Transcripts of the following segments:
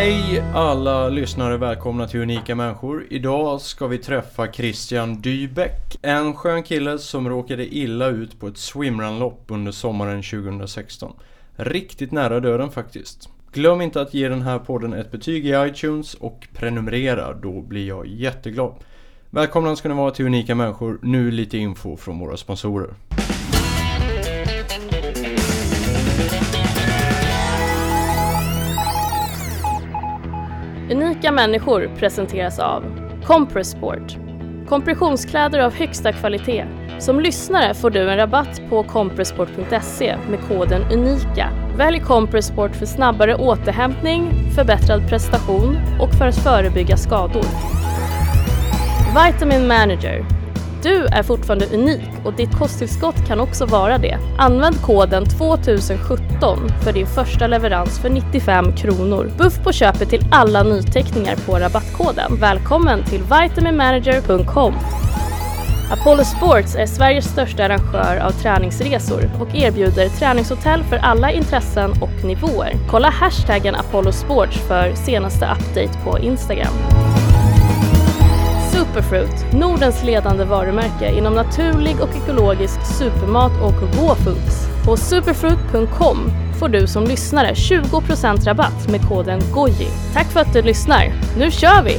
Hej alla lyssnare, välkomna till Unika Människor. Idag ska vi träffa Christian Dybeck. En skön kille som råkade illa ut på ett swimrunlopp under sommaren 2016. Riktigt nära döden faktiskt. Glöm inte att ge den här podden ett betyg i iTunes och prenumerera, då blir jag jätteglad. Välkomna ska ni vara till Unika Människor. Nu lite info från våra sponsorer. Unika människor presenteras av Compressport. Kompressionskläder av högsta kvalitet. Som lyssnare får du en rabatt på compressport.se med koden UNIKA. Välj Compressport för snabbare återhämtning, förbättrad prestation och för att förebygga skador. Vitamin Manager. Du är fortfarande unik och ditt kosttillskott kan också vara det. Använd koden 2017 för din första leverans för 95 kronor. Buff på köpet till alla nyteckningar på rabattkoden. Välkommen till vitaminmanager.com. Apollo Sports är Sveriges största arrangör av träningsresor och erbjuder träningshotell för alla intressen och nivåer. Kolla hashtaggen Apollo Sports för senaste update på Instagram. Superfruit, Nordens ledande varumärke inom naturlig och ekologisk supermat och raw. På superfruit.com får du som lyssnare 20% rabatt med koden GOJI. Tack för att du lyssnar. Nu kör vi!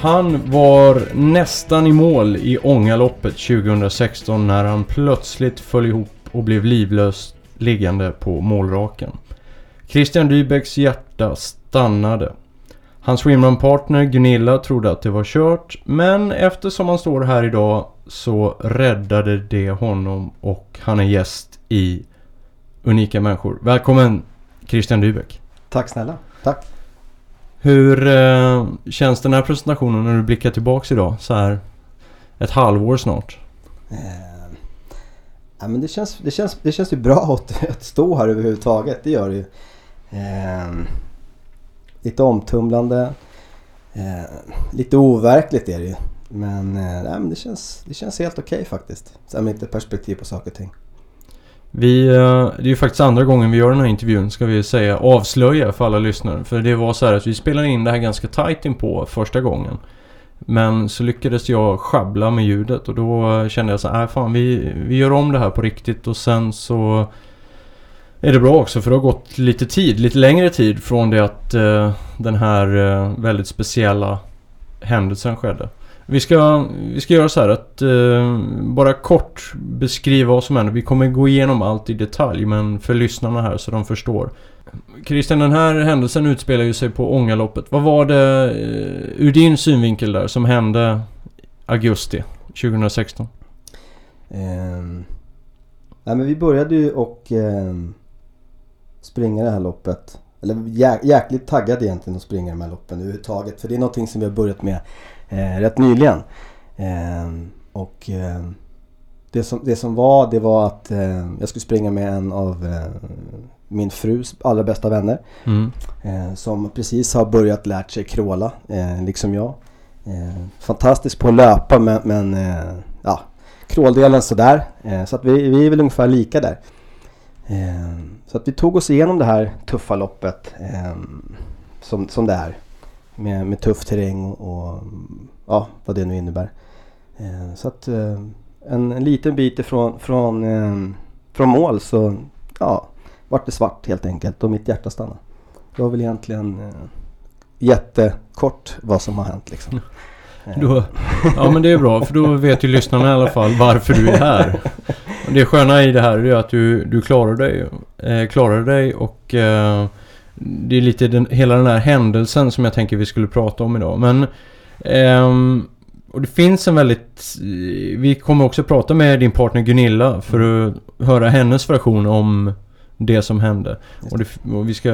Han var nästan i mål i Ångaloppet 2016 när han plötsligt föll ihop och blev livlös liggande på målraken. Christian Dybecks hjärta stannade. Hans swimrun-partner Gunilla trodde att det var kört men eftersom han står här idag så räddade det honom och han är gäst i Unika Människor. Välkommen Christian Dybeck. Tack snälla. Tack. Hur eh, känns den här presentationen när du blickar tillbaks idag? Så här ett halvår snart. Eh, ja, men det, känns, det, känns, det känns ju bra att, att stå här överhuvudtaget. Det gör det ju. Eh, lite omtumlande. Eh, lite overkligt är det ju. Men, eh, nej, men det, känns, det känns helt okej okay, faktiskt. Sen med lite perspektiv på saker och ting. Vi, eh, det är ju faktiskt andra gången vi gör den här intervjun ska vi säga. Avslöja för alla lyssnare. För det var så här att vi spelade in det här ganska tight inpå första gången. Men så lyckades jag schabbla med ljudet och då kände jag så här, äh, fan vi, vi gör om det här på riktigt och sen så är det bra också för det har gått lite tid, lite längre tid från det att uh, den här uh, väldigt speciella händelsen skedde. Vi ska, vi ska göra så här att eh, bara kort beskriva vad som händer. Vi kommer gå igenom allt i detalj men för lyssnarna här så de förstår. Christian, den här händelsen utspelar ju sig på Ångaloppet. Vad var det eh, ur din synvinkel där som hände augusti 2016? Eh, nej men vi började ju och eh, springa det här loppet. Eller jäk jäkligt taggad egentligen att springa de här loppen överhuvudtaget. För det är någonting som vi har börjat med eh, rätt nyligen. Eh, och eh, det, som, det som var, det var att eh, jag skulle springa med en av eh, min frus allra bästa vänner. Mm. Eh, som precis har börjat lärt sig kråla, liksom jag. fantastisk på att löpa men, men ja, kråldelen sådär. så att vi, vi är väl ungefär lika där. så att vi tog oss igenom det här tuffa loppet som, som det är med, med tuff terräng och, och ja, vad det nu innebär. Eh, så att eh, en, en, liten bit ifrån från, eh, från mål så ja, vart det svart helt enkelt och mitt hjärta stannade. Det var väl egentligen eh, jättekort vad som har hänt liksom. Då, ja men det är bra för då vet ju lyssnarna i alla fall varför du är här. Det sköna i det här är att du, du klarar dig. Eh, klarar dig och eh, det är lite den, hela den här händelsen som jag tänker vi skulle prata om idag. Men... Um, och det finns en väldigt... Vi kommer också prata med din partner Gunilla för att höra hennes version om det som hände. Och, det, och vi ska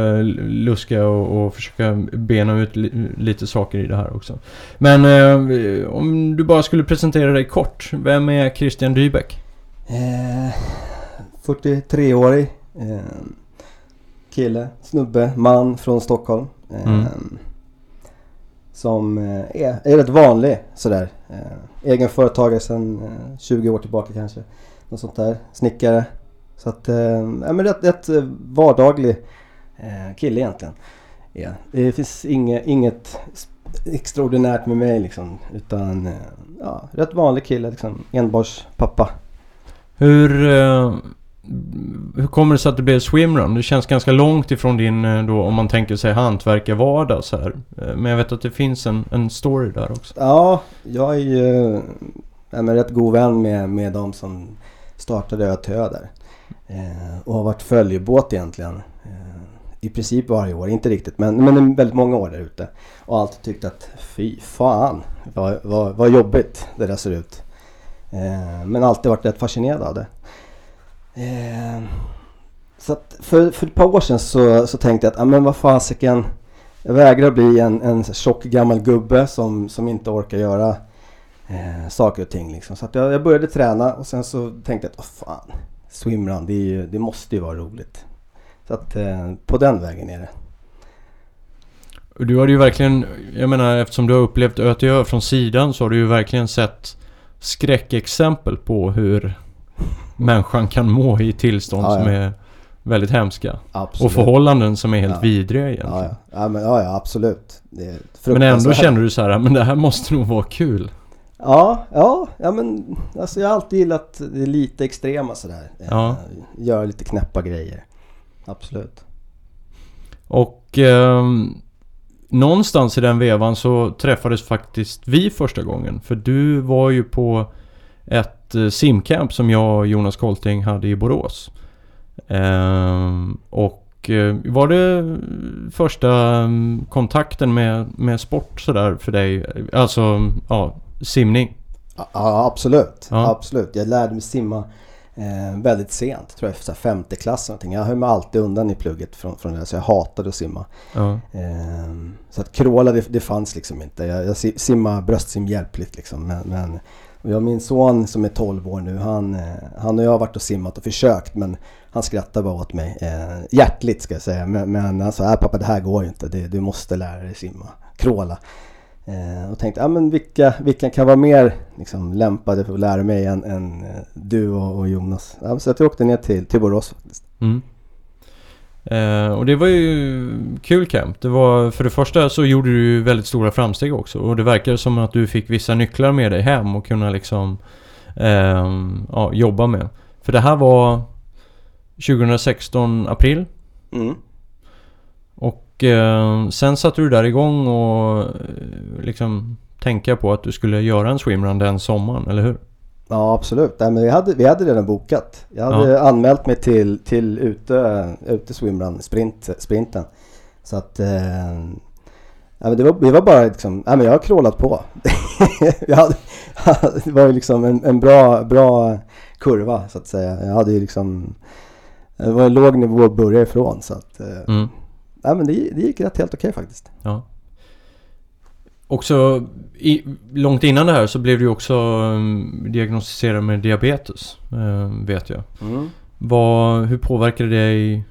luska och, och försöka bena ut li, lite saker i det här också. Men eh, om du bara skulle presentera dig kort. Vem är Christian Dybeck? Eh, 43-årig eh, kille, snubbe, man från Stockholm. Eh, Mm. Som eh, är, är rätt vanlig sådär. Eh, egenföretagare sedan eh, 20 år tillbaka kanske. Något sånt där. Snickare. Så att, eh, ja men rätt, rätt eh, vardaglig eh, kille egentligen. Ja. Det finns inget, inget extraordinärt med mig liksom. Utan eh, ja, rätt vanlig kille liksom. Enbarnspappa. Hur, eh, hur kommer det sig att det blev swimrun? Det känns ganska långt ifrån din eh, då, om man tänker sig hantverkarvardag så här. Eh, men jag vet att det finns en, en story där också. Ja, jag är ju ja, rätt god vän med, med de som startade Ö där. Eh, och har varit följebåt egentligen. Eh, I princip varje år, inte riktigt men, men väldigt många år där ute. Och alltid tyckt att fy fan vad, vad, vad jobbigt det där ser ut. Eh, men alltid varit rätt fascinerad av det. Eh, så att för, för ett par år sedan så, så tänkte jag att, ja men vad fasiken. Jag vägrar bli en, en tjock gammal gubbe som, som inte orkar göra eh, saker och ting. Liksom. Så att jag, jag började träna och sen så tänkte jag att, vad fan, swimrun, det, är ju, det måste ju vara roligt. Så att eh, på den vägen är det. Och Du har ju verkligen, jag menar eftersom du har upplevt Ötö från sidan så har du ju verkligen sett skräckexempel på hur människan kan må i tillstånd Ja, som är väldigt hemska. Absolut. Och förhållanden som är helt Ja. vidriga egentligen. Ja, men, ja, absolut. Men ändå känner du så här, men det här måste nog vara kul. Ja, ja, ja men alltså jag har alltid gillat det lite extrema sådär. Eh, Ja. Göra lite knäppa grejer. Absolut. Och ehm, någonstans i den vevan så träffades faktiskt vi första gången. För du var ju på ett eh, simcamp som jag och Jonas Kolting hade i Borås. Ehm, och eh, var det första mm, kontakten med, med sport sådär för dig? Alltså, ja, simning. Ja, absolut. Ja. Absolut. Jag lärde mig simma eh, väldigt sent. Tror jag femte klass någonting. Jag höll mig alltid undan i plugget från, från det så jag hatade att simma. Ja. Eh, så att crawla det, det fanns liksom inte. Jag, jag si- simmar bröstsim hjälpligt liksom. Men, men jag, min son som är 12 år nu, han, eh, han och jag har varit och simmat och försökt men han skrattar bara åt mig. Eh, hjärtligt ska jag säga. Men, men han sa, äh, pappa det här går ju inte. du, du måste lära dig simma. Crawla. Eh, och tänkte, ja men vilka, vilka kan vara mer liksom, lämpade för att lära mig än, än eh, du och, och Jonas. Ja, så jag åkte ner till, till Borås faktiskt. Mm. Eh, och det var ju kul camp. Det var, för det första så gjorde du ju väldigt stora framsteg också. Och det verkar som att du fick vissa nycklar med dig hem och kunna liksom ehm, ja, jobba med. För det här var 2016 april. Mm. Och eh, sen satte du där igång och eh, liksom tänka på att du skulle göra en swimrun den sommaren, eller hur? Ja absolut. Nej, men vi, hade, vi hade redan bokat. Jag hade anmält mig till, till ute, ute swimrun, sprint, sprinten. Så att eh, ja, men det, var, det var bara liksom, ja, men jag har crawlat på. hade, det var ju liksom en, en bra, bra kurva så att säga. Jag hade ju liksom, det var en låg nivå att börja ifrån så att eh, Mm. ja, men det, det gick rätt helt okej faktiskt. Ja. Också i, långt innan det här så blev du också um, diagnostiserad med diabetes. eh, vet jag. Vad, hur påverkade det dig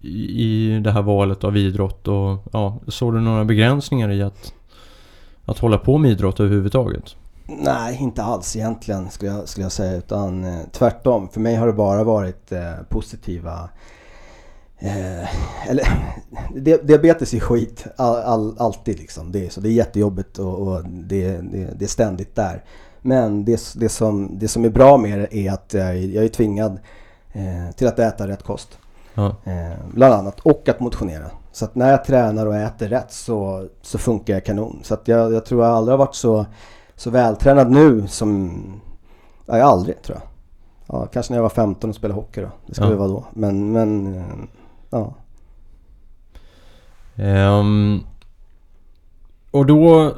i, i det här valet av idrott? Och ja, såg du några begränsningar i att, att hålla på med idrott överhuvudtaget? Nej, inte alls egentligen skulle jag, skulle jag säga. Utan eh, tvärtom. För mig har det bara varit eh, positiva... Eh, eller, di- diabetes är skit. All, all, alltid liksom. Det är, så det är jättejobbigt och, och det, det, det är ständigt där. Men det, det, som, det som är bra med det är att jag, är- jag är tvingad eh, till att äta rätt kost. Ja. Eh, bland annat. Och att motionera. Så att när jag tränar och äter rätt så, så funkar jag kanon. Så att jag, jag tror jag aldrig har varit så, så vältränad nu som... Ja, jag aldrig tror jag. Ja, kanske när jag var 15 och spelade hockey då. Det skulle Ja. vara då. Men, men... Ja. Ehm, och då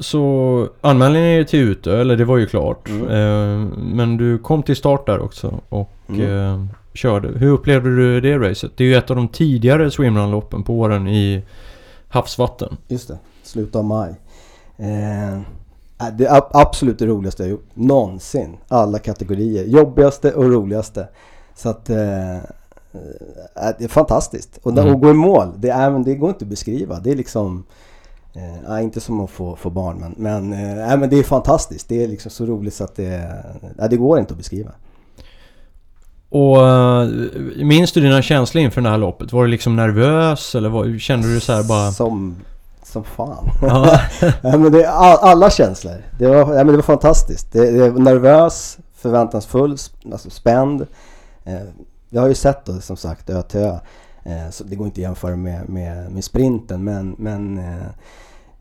så anmälde ni er till Utö, eller det var ju klart. Mm. Ehm, men du kom till start där också och Mm. ehm, körde. Hur upplevde du det racet? Det är ju ett av de tidigare swimrun-loppen på åren i havsvatten. Just det, slutet av maj. Eh, det är absolut det roligaste jag gjort någonsin. Alla kategorier. Jobbigaste och roligaste. Så att eh det är fantastiskt. Och mm. att gå i mål, det, är, det går inte att beskriva. Det är liksom Eh, inte som att få, få barn men, men, eh, men det är fantastiskt. Det är liksom så roligt så att det, eh, det går inte att beskriva. Och uh, minns du dina känslor inför det här loppet? Var du liksom nervös eller var, kände du så här bara... Som, som fan. Ja. ja, men det, all, alla känslor. Det var, ja, men det var fantastiskt. Det, det var nervös, förväntansfull, alltså spänd. Jag har ju sett då som sagt ö. Eh, så det går inte att jämföra med, med, med sprinten men, men eh,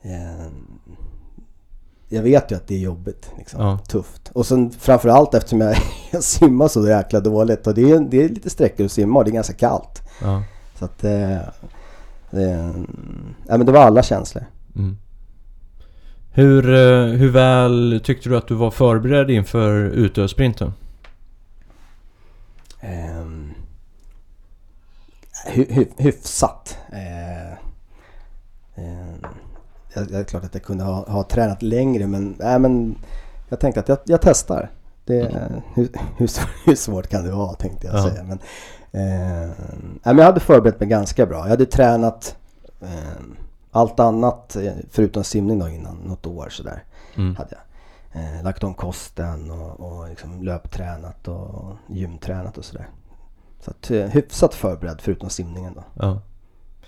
eh, jag vet ju att det är jobbigt. Liksom. Ja. Tufft. Och sen framförallt eftersom jag, jag simmar så jäkla dåligt. Och det är, det är lite sträckor att simma och det är ganska kallt. Ja. Så att eh, det, ja, men det var alla känslor. Mm. Hur, eh, hur väl tyckte du att du var förberedd inför utösprinten? Hy, hyfsat. Eh, eh, det är klart att jag kunde ha, ha tränat längre men, äh, men jag tänkte att jag, jag testar. Det, mm. hur, hur, hur, svårt kan det vara tänkte jag ja. säga. Men, eh, men jag hade förberett mig ganska bra. Jag hade tränat eh, allt annat eh, förutom simning då innan något år sådär. Mm. Hade jag. Eh, lagt om kosten och, och liksom löptränat och gymtränat och sådär. Så att, eh, hyfsat förberedd förutom simningen då. Ja.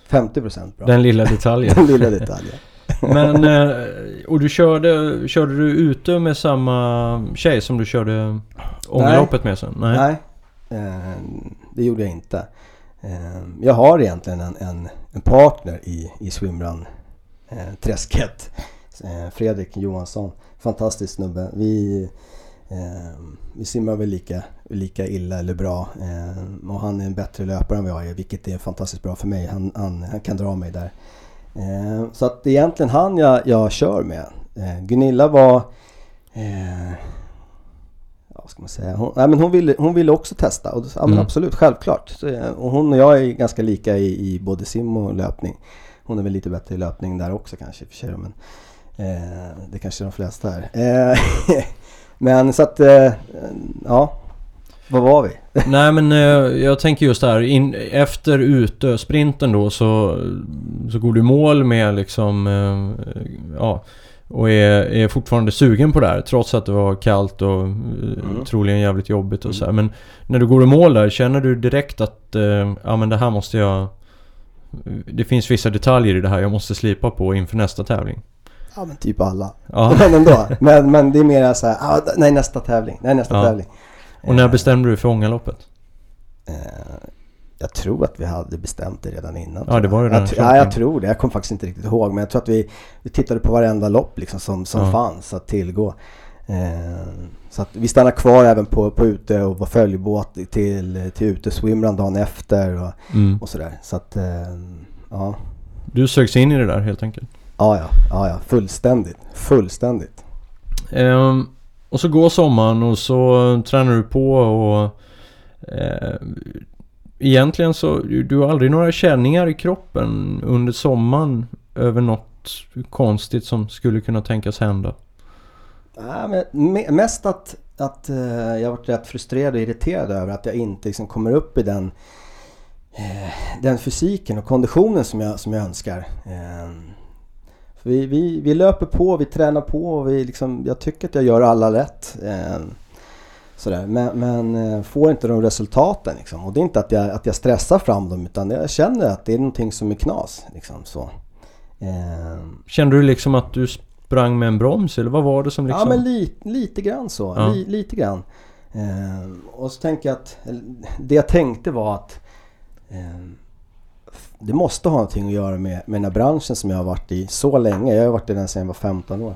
50% bra. Den lilla detaljen. Den lilla detaljen. Men, eh, och du körde, körde du ute med samma tjej som du körde ångloppet med sen? Nej, Nej eh, det gjorde jag inte. Jag har egentligen en, en, en partner i, i swimrun-träsket. Fredrik Johansson. Fantastisk snubbe. Vi, vi simmar väl lika lika illa eller bra. Eh, och han är en bättre löpare än vad jag är, vilket är fantastiskt bra för mig. Han, han, han kan dra mig där. Eh, så att det är egentligen han jag, jag kör med. Eh, Gunilla var... Eh, vad ska man säga? Hon, nej, men hon, ville, hon ville också testa. Och, ja, mm. Absolut, självklart. Så, eh, och hon och jag är ganska lika i, i både sim och löpning. Hon är väl lite bättre i löpning där också kanske för sig. Men, eh, det kanske de flesta är. Eh, men så att, eh, ja. Var var vi? Nej men eh, jag tänker just här, in, efter ute-sprinten då så, så går du mål med liksom, eh, ja, och är, är fortfarande sugen på det här trots att det var kallt och eh, mm. troligen jävligt jobbigt och så här. Men när du går i mål där, känner du direkt att, ja men det här måste jag... Det finns vissa detaljer i det här jag måste slipa på inför nästa tävling? Ja men typ alla. Ja. men ändå. Men, men det är mer så här, ah, nej nästa tävling, nej nästa ja. tävling. Och när bestämde du för Ångaloppet? Eh, jag tror att vi hade bestämt det redan innan. Ja, det var det redan. Jag, ja, jag tror det. Jag kommer faktiskt inte riktigt ihåg. Men jag tror att vi, vi tittade på varenda lopp liksom som, som ja. fanns att tillgå. Eh, så att vi stannade kvar även på, på ute och var följebåt till, till ute swimrun dagen efter och, mm. och sådär. Så att, eh, ja. Du sögs in i det där helt enkelt? Ja, ja. ja, ja. Fullständigt. Fullständigt. Um, och så går sommaren och så tränar du på och eh, Egentligen så, du har aldrig några känningar i kroppen under sommaren över något konstigt som skulle kunna tänkas hända? Nej, men mest att, att uh, jag varit rätt frustrerad och irriterad över att jag inte liksom kommer upp i den, uh, den fysiken och konditionen som jag, som jag önskar. Vi, vi, vi löper på, vi tränar på och vi liksom, jag tycker att jag gör alla rätt. Eh, sådär. Men, men eh, får inte de resultaten liksom. Och det är inte att jag, att jag stressar fram dem utan jag känner att det är någonting som är knas. Liksom, så. Eh. Kände du liksom att du sprang med en broms eller vad var det som liksom? Ja men li, lite grann så. Ja. Li, lite grann. Eh, och så tänker jag att, det jag tänkte var att eh, det måste ha någonting att göra med, med den här branschen som jag har varit i så länge. Jag har varit i den sedan jag var 15 år.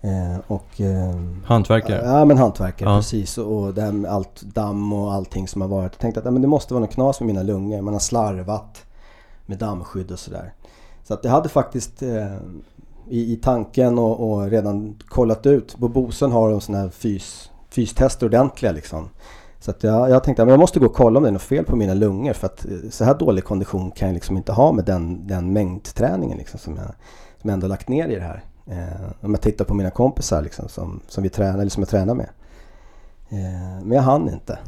Eh, och, eh, hantverkare? Ja, men hantverkare ja. precis. Och det här med allt damm och allting som har varit. Jag tänkte att ja, men det måste vara något knas med mina lungor. Man har slarvat med dammskydd och sådär. Så att jag hade faktiskt eh, i, i tanken och, och, redan kollat ut. På Bosön har de sådana här fys, fystester ordentliga liksom. Så att jag, jag tänkte att jag måste gå och kolla om det är något fel på mina lungor för att eh, så här dålig kondition kan jag liksom inte ha med den, den mängdträningen liksom som, jag, som jag ändå lagt ner i det här. Eh, om jag tittar på mina kompisar liksom som, som, vi tränar, eller som jag tränar med. Eh, men jag hann inte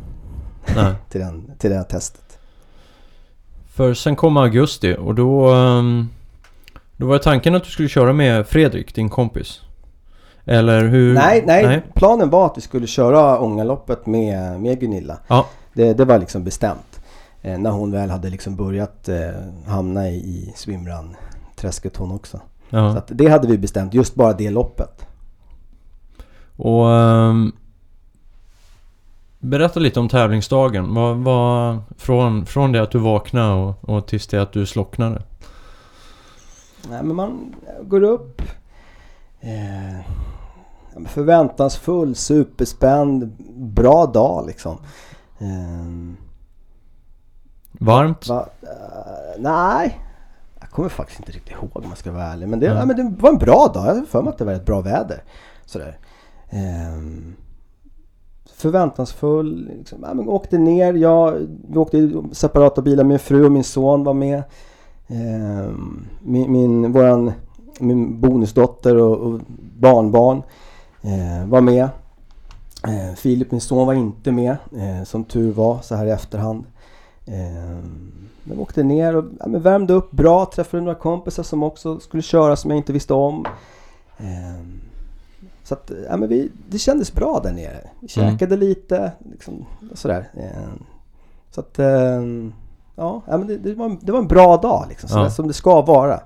till, den, till det här testet. För sen kom augusti och då, ehm, då var tanken att du skulle köra med Fredrik, din kompis. Eller hur? Nej, nej, nej. planen var att vi skulle köra Ångaloppet med, med Gunilla. Ja. Det, det var liksom bestämt. Eh, när hon väl hade liksom börjat eh, hamna i, i swimrun-träsket hon också. Ja. Så det hade vi bestämt, just bara det loppet. Och um, Berätta lite om tävlingsdagen. Vad, vad, från, från det att du vaknade och, och tills det att du slocknade? Nej men man går upp eh, förväntansfull, superspänd, bra dag liksom. Eh, Varmt? Va, uh, nej, jag kommer faktiskt inte riktigt ihåg om jag ska vara ärlig. Men det, mm. ja, men det var en bra dag. Jag har för mig att det var ett bra väder. Sådär. Um, förväntansfull. Liksom. Ja, men åkte ner. Jag, vi åkte i separata bilar. Min fru och min son var med. Um, min, min, våran, min bonusdotter och, och barnbarn uh, var med. Uh, Filip, min son, var inte med. Uh, som tur var så här i efterhand. Men vi åkte ner och ja, men värmde upp bra. Träffade några kompisar som också skulle köra som jag inte visste om. Ehm, så att, ja, men vi, det kändes bra där nere. Vi mm. käkade lite, liksom, sådär. Ehm, så att, ehm, ja, men det, det, var, det var en bra dag liksom. Sådär, ja. Som det ska vara.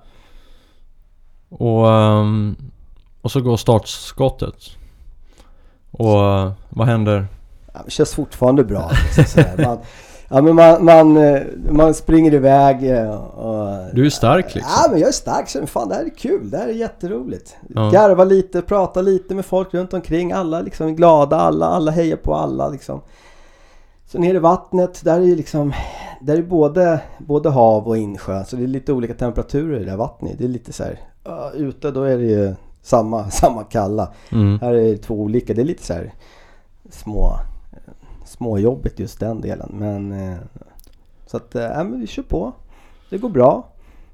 Och, um, och så går startskottet. Och vad händer? Det känns fortfarande bra. Man, Ja men man, man, eh, man springer iväg eh, och... Du är stark liksom? Ja men jag är stark. Så fan det här är kul. Det här är jätteroligt. Ja. Garva lite, prata lite med folk runt omkring. Alla liksom är glada. Alla, alla hejar på alla liksom. Så nere i vattnet, där är liksom... Där är både, både hav och insjö. Så det är lite olika temperaturer i det här vattnet. Det är lite så här... Uh, ute då är det ju samma, samma kalla. Mm. Här är det två olika. Det är lite så här små småjobbigt just den delen. Men eh, så att, äh, men vi kör på. Det går bra.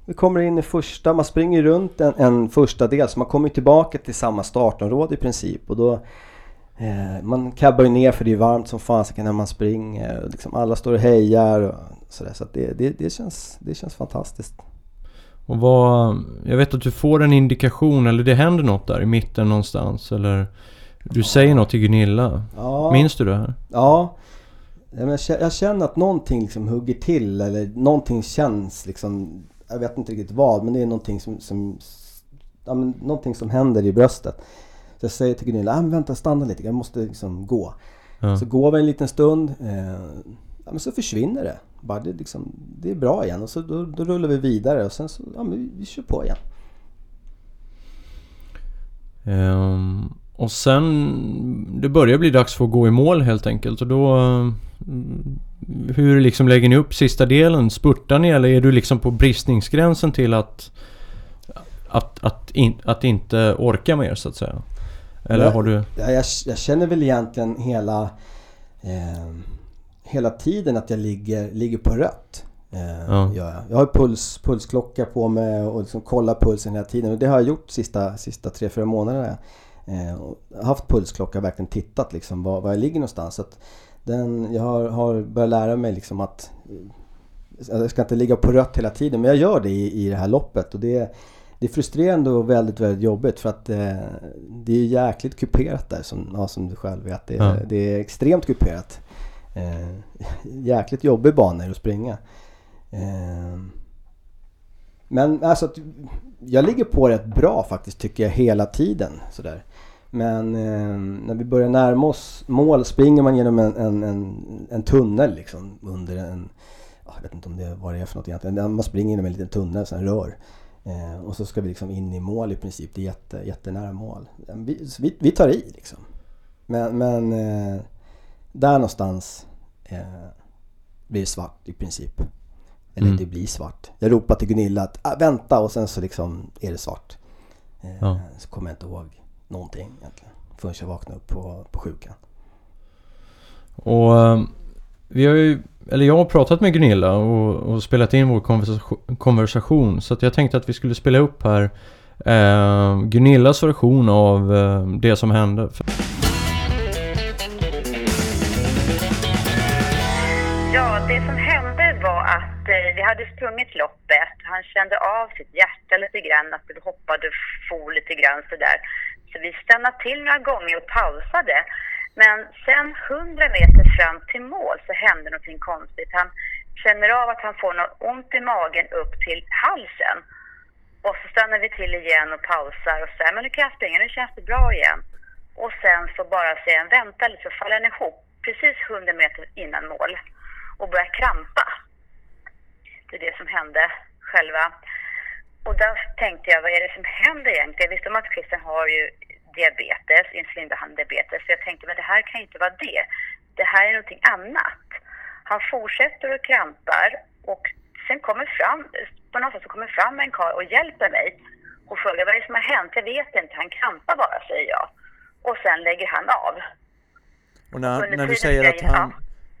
Vi kommer in i första, man springer runt en, en första del så man kommer tillbaka till samma startområde i princip. Och då, eh, man cabbar ju ner för det är varmt som fasiken när man springer. Liksom alla står och hejar och sådär. Så det, det, det, känns, det känns fantastiskt. Och vad, jag vet att du får en indikation eller det händer något där i mitten någonstans eller du säger något till Gunilla. Ja. Minns du det här? Ja. Jag känner att någonting liksom hugger till eller någonting känns liksom. Jag vet inte riktigt vad men det är någonting som, som ja, men någonting som händer i bröstet. Så jag säger till Gunilla, ah, men vänta stanna lite, jag måste liksom gå. Ja. Så går vi en liten stund. Eh, ja, men så försvinner det. Bara det, liksom, det är bra igen och så då, då rullar vi vidare och sen så, ja men vi, vi kör på igen. Um, och sen, det börjar bli dags för att gå i mål helt enkelt och då... Mm, hur liksom lägger ni upp sista delen? Spurtar ni eller är du liksom på bristningsgränsen till att... Att, att, in, att inte orka mer så att säga? Eller jag, har du... Jag, jag, känner väl egentligen hela... Eh, hela tiden att jag ligger, ligger på rött. Eh, ja. jag. jag har puls, pulsklocka på mig och liksom kollar pulsen hela tiden. Och det har jag gjort sista, sista 3-4 månaderna eh, haft pulsklocka och verkligen tittat liksom var, var jag ligger någonstans. Så att den, jag har, har börjat lära mig liksom att eh, jag ska inte ligga på rött hela tiden men jag gör det i, i det här loppet och det, det är frustrerande och väldigt, väldigt jobbigt för att eh, det är jäkligt kuperat där som, ja, som du själv vet. Det, ja. det är extremt kuperat. Eh, jäkligt jobbig bana att springa. Eh, men alltså, jag ligger på rätt bra faktiskt tycker jag hela tiden. Sådär. Men eh, när vi börjar närma oss mål springer man genom en, en, en, en tunnel liksom under en... Jag vet inte om det vad det är för något egentligen. Man springer genom en liten tunnel, en rör. Eh, och så ska vi liksom in i mål i princip. Det är jätte, jättenära mål. Vi, vi, vi tar i liksom. Men, men eh, där någonstans eh, blir det svart i princip. Eller mm. det blir svart. Jag ropar till Gunilla att ah, vänta och sen så liksom är det svart. Eh, ja. Så kommer jag inte ihåg någonting egentligen. Förrän jag vaknade upp på, på sjukan. Och eh, vi har ju, eller jag har pratat med Gunilla och, och spelat in vår konversation, konversation så att jag tänkte att vi skulle spela upp här eh, Gunillas version av eh, det som hände. Det som hände var att eh, vi hade sprungit loppet. Han kände av sitt hjärta lite grann, att det hoppade och for lite grann sådär. Så vi stannade till några gånger och pausade. Men sen 100 meter fram till mål så hände någonting konstigt. Han känner av att han får något ont i magen upp till halsen. Och så stannar vi till igen och pausar och säger men nu kan jag springa, nu känns det bra igen. Och sen så bara säger han vänta lite så faller han ihop precis 100 meter innan mål och börjar krampa. Det är det som hände själva. Och där tänkte jag, vad är det som händer egentligen? Jag visste om att Christian har ju diabetes, insulinbehandlad diabetes. Så jag tänkte, men det här kan inte vara det. Det här är någonting annat. Han fortsätter och krampar och sen kommer fram, på något sätt så kommer fram en karl och hjälper mig och frågar vad är det som har hänt? Jag vet inte, han krampar bara, säger jag. Och sen lägger han av. Och när, Under när, du säger att han,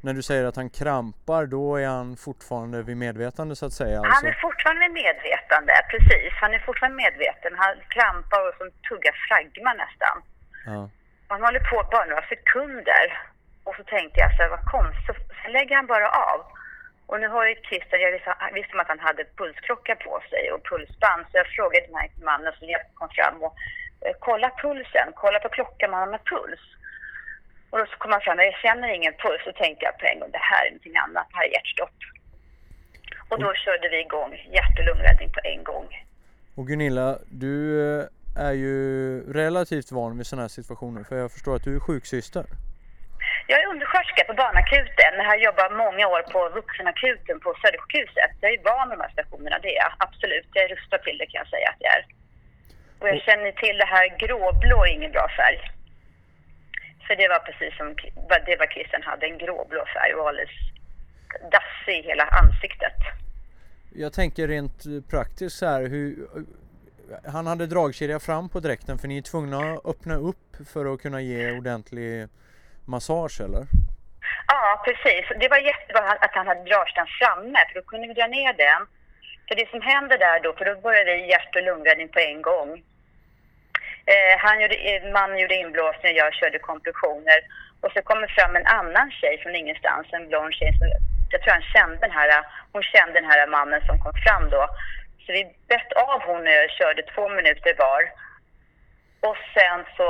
när du säger att han krampar, då är han fortfarande vid medvetande så att säga? Han Alltså. är fortfarande vid medvetande, precis. Han är fortfarande medveten. Han krampar och som tuggar fragma nästan. Ja. Han håller på bara några sekunder. Och så tänkte jag så här, vad konstigt. Så- Sen lägger han bara av. Och nu har ju Christer, jag visste, visste om att han hade pulsklocka på sig och pulsband. Så jag frågade den här mannen som kom fram och eh, kolla pulsen, kolla på klockan man har med puls. Och då så kom han fram, jag känner ingen puls. Så tänkte jag på en gång, det här är någonting annat, det här är hjärtstopp. Och då körde vi igång hjärt och lungräddning på en gång. Och Gunilla, du eh, är ju relativt van vid sådana här situationer för jag förstår att du är sjuksyster. Jag är undersköterska på barnakuten, men har jobbat många år på vuxenakuten på Södersjukhuset. Jag är van med de här stationerna, det är jag. Absolut, jag är rustad till det kan jag säga att jag är. Och jag känner till det här gråblå är ingen bra färg. För det var precis som det var Christian hade, en gråblå färg och alldeles dassig i hela ansiktet. Jag tänker rent praktiskt så här hur han hade dragkedja fram på dräkten för ni är tvungna att öppna upp för att kunna ge ordentlig massage eller? Ja, precis. Det var jättebra att han hade dragkedjan framme, för då kunde vi dra ner den. För det som hände där då, för då började vi hjärt och lungräddning på en gång. Eh, han gjorde, eh, mannen gjorde inblåsning och jag körde kompressioner. Och så kommer fram en annan tjej från ingenstans, en blond tjej. Som, jag tror han kände den här, hon kände den här mannen som kom fram då. Så vi bett av hon och jag körde två minuter var. Och sen så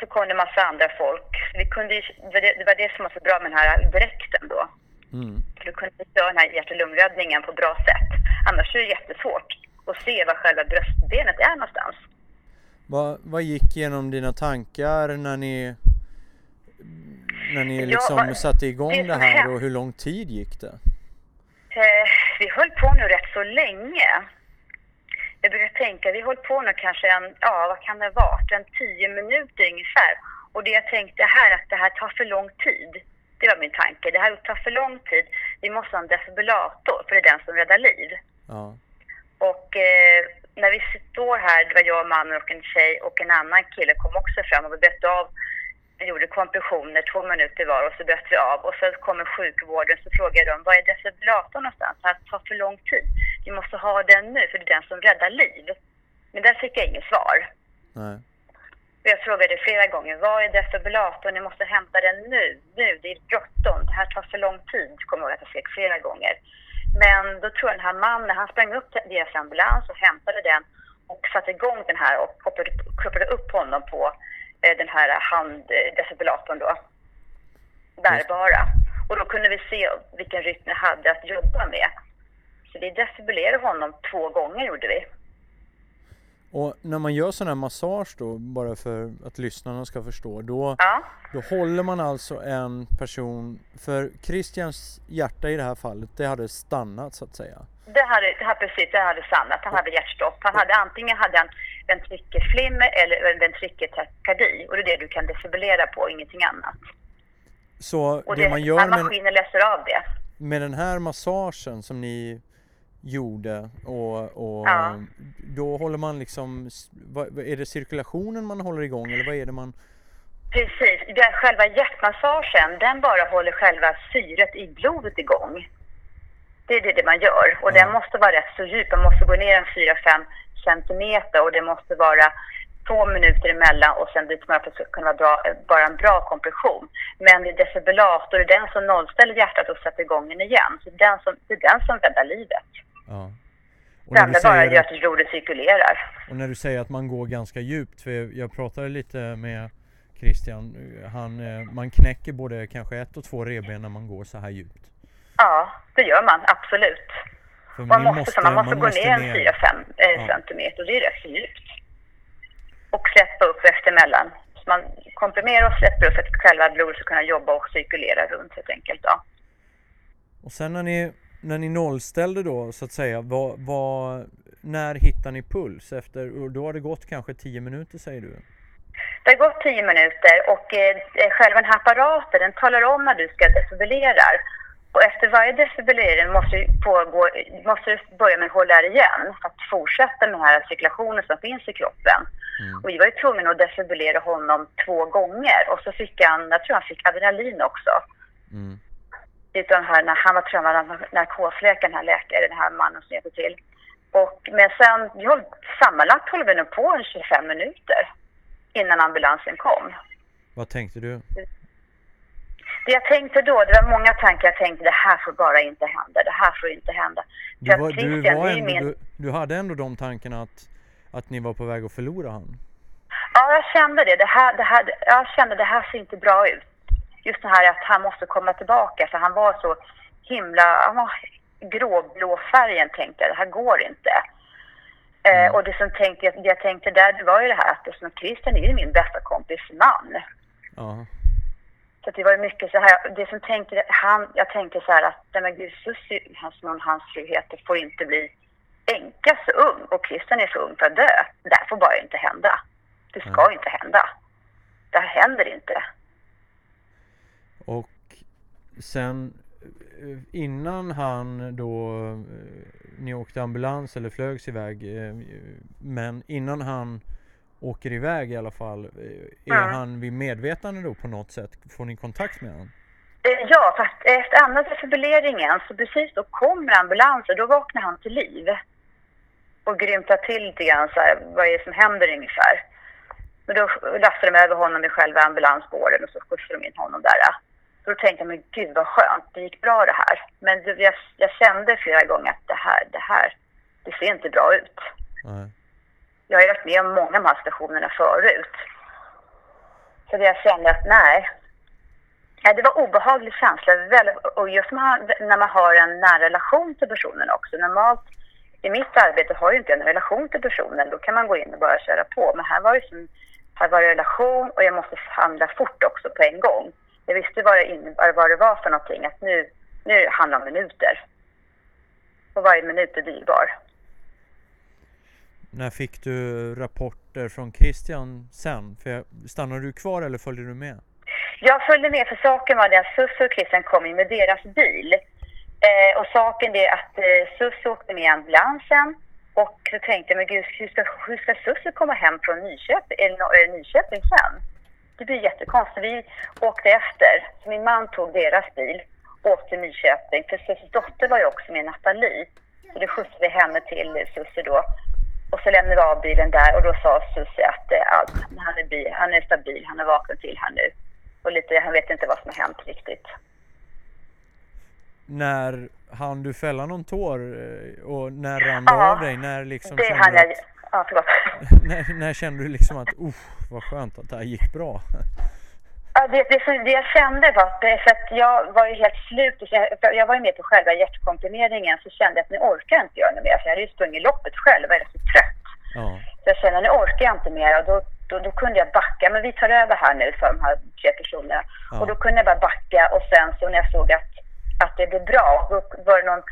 så kom det en massa andra folk. Vi kunde, det, var det, som var så bra med den här dräkten då. Mm. Då kunde vi köra den här hjärt och lungräddningen på bra sätt. Annars är det jättesvårt att se var själva bröstbenet är någonstans. Vad, vad gick genom dina tankar när ni när ni Ja, liksom vad- satte igång det här och hur lång tid gick det? Eh, vi höll på nu rätt så länge. Jag brukar tänka, vi höll på nu kanske en, ja vad kan det ha varit, en tio minuter ungefär. Och det jag tänkte här, att det här tar för lång tid. Det var min tanke. Det här tar för lång tid. Vi måste ha en defibrillator, för det är den som räddar liv. Ja. Och eh, när vi står här, det var jag, och mannen och en tjej och en annan kille kom också fram och vi bötte av. Vi gjorde kompressioner två minuter var och så bötte vi av. Och så kommer sjukvården så frågar jag dem, vad är defibrillatorn någonstans? Det här tar för lång tid. Vi måste ha den nu för det är den som räddar liv. Men där fick jag inget svar. Nej. Och Jag frågade flera gånger, vad är defibrillatorn? Ni måste hämta den nu, nu, det är bråttom, det här tar för lång tid, kommer jag ihåg att jag skrek flera gånger. Men då tror jag den här mannen, han sprang upp till deras ambulans och hämtade den och satte igång den här och kopplade, kopplade upp honom på eh, den här handdefibrillatorn då. Bärbara. Och då kunde vi se vilken rytm jag hade att jobba med. Så vi defibrillerade honom två gånger gjorde vi. Och när man gör sån här massage då, bara för att lyssnarna ska förstå, då, Ja. då håller man alltså en person, för Christians hjärta i det här fallet, det hade stannat så att säga. Det hade, det hade precis, det hade stannat. Han hade hjärtstopp. Han hade antingen hade han ventrikelflimmer eller ventrikeltakardi. Och det är det du kan defibrillera på, ingenting annat. Så Och det, det, man gör med, maskinen läser av det. med den här massagen som ni gjorde och, och Ja. då håller man liksom, vad, är det cirkulationen man håller igång eller vad är det man Precis. Det- Själva hjärtmassagen, den bara håller själva syret i blodet igång. Det är det, det man gör. Och Ja. den måste vara rätt så djup. Man måste gå ner en 4-5 centimeter och det måste vara två minuter emellan och sen dit man ska kunna vara bra, bara en bra kompression. Men det är defibrillator, det är den som nollställer hjärtat och sätter igång den igen. Så det är den som, det är den som räddar livet. Ja. Och Det andra bara gör att, blodet cirkulerar. och när du säger att man går ganska djupt, för jag, pratade lite med Christian, han, eh, man knäcker både kanske ett och två revben när man går så här djupt. Ja, det gör man absolut. Man måste, så man måste gå ner en 4-5 eh, Ja. centimeter och det är rätt djupt. Och släppa upp eftemellan. Så man komprimerar och släpper upp för att själva blodet ska kunna jobba och cirkulera runt helt enkelt. Då. Och sen när ni, när ni nollställde då så att säga, vad, vad, när hittar ni puls? Efter, då har det gått kanske 10 minuter säger du? Det har gått 10 minuter och eh, själva den här apparaten den talar om när du ska defibrillera. Och efter varje defibrillering måste du, pågå, måste du börja med HLR igen för att fortsätta med den här cirkulationen som finns i kroppen. Mm. Och vi var ju tvungna att defibrillera honom två gånger och så fick han, jag tror han fick adrenalin också. Mm. Utan här, när han var jag var narkosläkaren, den här läkaren, den här mannen som hjälpte till. Och, men sen, höll, sammanlagt höll vi nog på en 25 minuter innan ambulansen kom. Vad tänkte du? Det jag tänkte då, det var många tankar jag tänkte, det här får bara inte hända, det här får inte hända. Du, var, du, var ändå, min- du, du hade ändå de tankarna att, att ni var på väg att förlora han? Ja, jag kände det. det, här, det här, jag kände det här ser inte bra ut. Just det här att han måste komma tillbaka, för han var så himla... Han var gråblå färgen tänkte jag, det här går inte. Eh, och det som tänkte, det jag tänkte där, det var ju det här att det som Christian är ju min bästa kompis man. Ja. Så det var ju mycket så här, det som tänkte, han, jag tänkte så här att, nej men gud, Susie, hans, någon, hans fru heter, får inte bli änka så ung och Christian är för ung för att dö. Det här får bara inte hända. Det ska Mm. inte hända. Det här händer inte. Och sen eh, innan han då, eh, ni åkte ambulans eller flögs iväg, eh, men innan han åker iväg i alla fall, är Mm. han vid medvetande då på något sätt? Får ni kontakt med honom? Ja, fast efter andra defibrilleringen så precis då kommer ambulansen, då vaknar han till liv. Och grymtar till lite grann så här, vad är det som händer ungefär. Men då lastar de över honom i själva ambulansspåren och så skjutsar de in honom där. Då tänkte jag, men gud vad skönt, det gick bra det här. Men jag, jag kände flera gånger att det här, det här, det ser inte bra ut. Nej. Jag har varit med om många av de här stationerna förut. Så jag kände att nej. Ja, det var obehaglig känsla. Och just när man, har en nära relation till personen också. Normalt i mitt arbete har ju inte jag en relation till personen. Då kan man gå in och bara köra på. Men här var det som, här var det relation och jag måste handla fort också på en gång. Jag visste vad det, innebar, vad det var för någonting. Att nu, nu handlar det om minuter. Och varje minut är dyrbar. När fick du rapporter från Christian sen? För stannade du kvar eller följde du med? Jag följde med för saken var det att Susse och Christian kom in med deras bil. Eh, och saken är att eh, Susse åkte med ambulansen och så tänkte jag, men gud, hur ska, hur ska Susse komma hem från Nyköping, eller, eh, Nyköping sen? Det blir jättekonstigt. Vi åkte efter, så min man tog deras bil och åkte till Nyköping. För Susses dotter var ju också med, Nathalie. Så då skjutsade vi henne till Susse då. Och så lämnade vi av bilen där och då sa Susie att eh, allt, han, är bi, han är stabil, han är vaken till här nu. Och lite, han vet inte vad som har hänt riktigt. När hann du fälla någon tår eh, och när rann Ja, av dig? När liksom det hann jag... att, Ja, förlåt. när, när kände du liksom att uff, vad skönt att det här gick bra? Ja, det, det, det jag kände var att, för att jag var ju helt slut. Jag, jag var ju med på själva hjärtkomprimeringen så kände jag att nu orkar jag inte göra något mer. För jag hade ju sprungit loppet själv och var rätt så trött. Ja, Så jag kände nu orkar jag inte mer och då, då, då kunde jag backa. Men vi tar över här nu för de här tre personerna. Ja. Och då kunde jag bara backa och sen så när jag såg att, att det blev bra, då var det någon,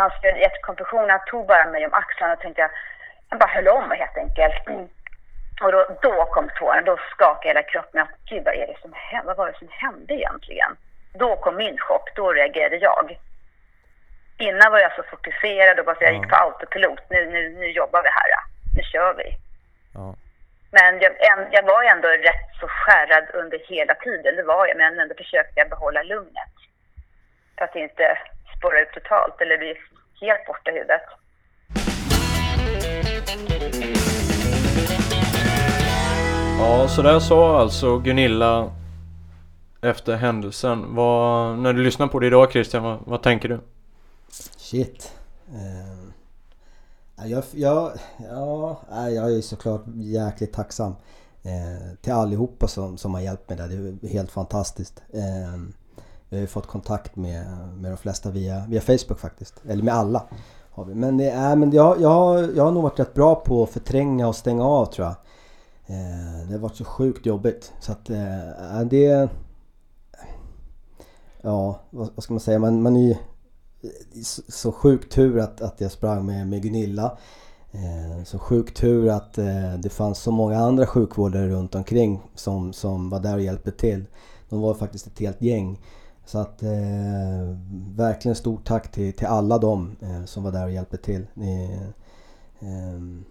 hans hjärtkompression, han tog bara mig om axlarna och tänkte jag, han bara höll om helt enkelt. Mm. Och då, då kom tårarna, då skakade hela kroppen. Att, Gud, vad är det som hände? Vad var det som hände egentligen? Då kom min chock, då reagerade jag. Innan var jag så fokuserad och bara så jag Ja. gick på autopilot. Nu, nu, nu jobbar vi här. Nu kör vi. ja. Men jag, en, jag var ändå rätt så skärrad under hela tiden, det var jag. Men ändå försökte jag behålla lugnet. För att inte spåra ut totalt eller bli helt borta i huvudet. Ja, så där sa alltså Gunilla efter händelsen. Vad, när du lyssnar på det idag Christian, vad, vad tänker du? Shit. Eh, jag, jag, ja, jag är såklart jäkligt tacksam eh, till allihopa som, som har hjälpt mig där. Det är helt fantastiskt. Eh, jag har ju fått kontakt med, med de flesta via, via Facebook faktiskt. Eller med alla. Har vi. Men, det men jag, jag, jag har nog varit rätt bra på att förtränga och stänga av tror jag. Eh, det har varit så sjukt jobbigt. Så att eh, det... Ja, vad, vad ska man säga? Man, man är ju eh, så, så sjuk tur att, att jag sprang med, med Gunilla. Eh, så sjuk tur att eh, det fanns så många andra sjukvårdare runt omkring som, som var där och hjälpte till. De var faktiskt ett helt gäng. Så att eh, verkligen stort tack till, till alla dem eh, som var där och hjälpte till. Eh, ehm,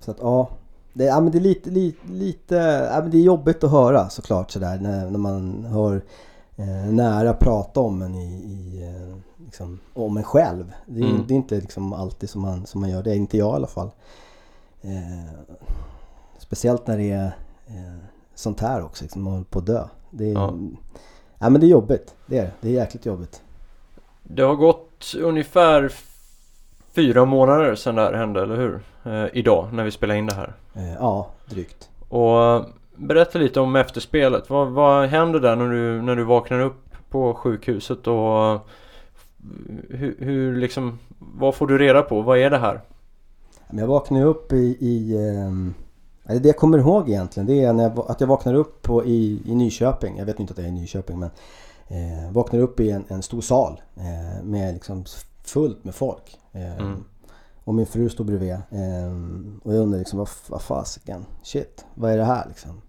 så att ja, det, ja men det är lite, lite, lite ja, men det är jobbigt att höra såklart sådär när, när man hör eh, nära prata om en i, i eh, liksom, om en själv. Det är, Mm. det är inte liksom alltid som man, som man gör det, inte jag i alla fall. Eh, speciellt när det är eh, sånt här också, liksom, man håller på att dö. Det är, Ja. ja. men det är jobbigt, det är det. Det är jäkligt jobbigt. Det har gått ungefär fyra månader sedan det här hände, eller hur? Eh, idag, när vi spelar in det här. Eh, ja, drygt. Och eh, berätta lite om efterspelet. Vad, vad händer där när du, när du vaknar upp på sjukhuset och hur, hur liksom, vad får du reda på? Vad är det här? Jag vaknade upp i... i ehm, det jag kommer ihåg egentligen det är när jag, att jag vaknar upp på, i, i Nyköping. Jag vet inte att jag är i Nyköping men eh, vaknar upp i en, en stor sal eh, med liksom fullt med folk. Eh, Mm. Och min fru stod bredvid. Eh, och jag undrade liksom vad, vad fasiken, shit, vad är det här liksom?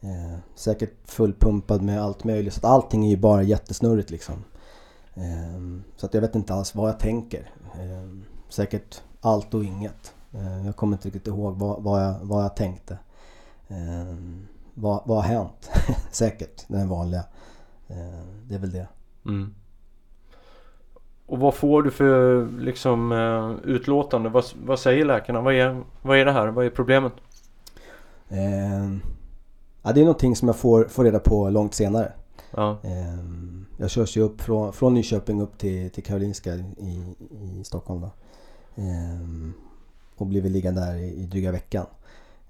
Eh, säkert fullpumpad med allt möjligt. Så att allting är ju bara jättesnurrigt liksom. Eh, så att jag vet inte alls vad jag tänker. Eh, säkert allt och inget. Eh, jag kommer inte riktigt ihåg vad, vad, jag, vad jag tänkte. Eh, vad, vad har hänt? säkert, den vanliga. Eh, det är väl det. Mm. Och vad får du för liksom eh, utlåtande? Vad, vad säger läkarna? Vad är, vad är det här? Vad är problemet? Eh, ja, det är någonting som jag får, får reda på långt senare. Ja. Eh, jag körs ju upp från, från Nyköping upp till, till Karolinska i, i Stockholm. Då. Eh, och blir väl liggande där i, i dryga veckan.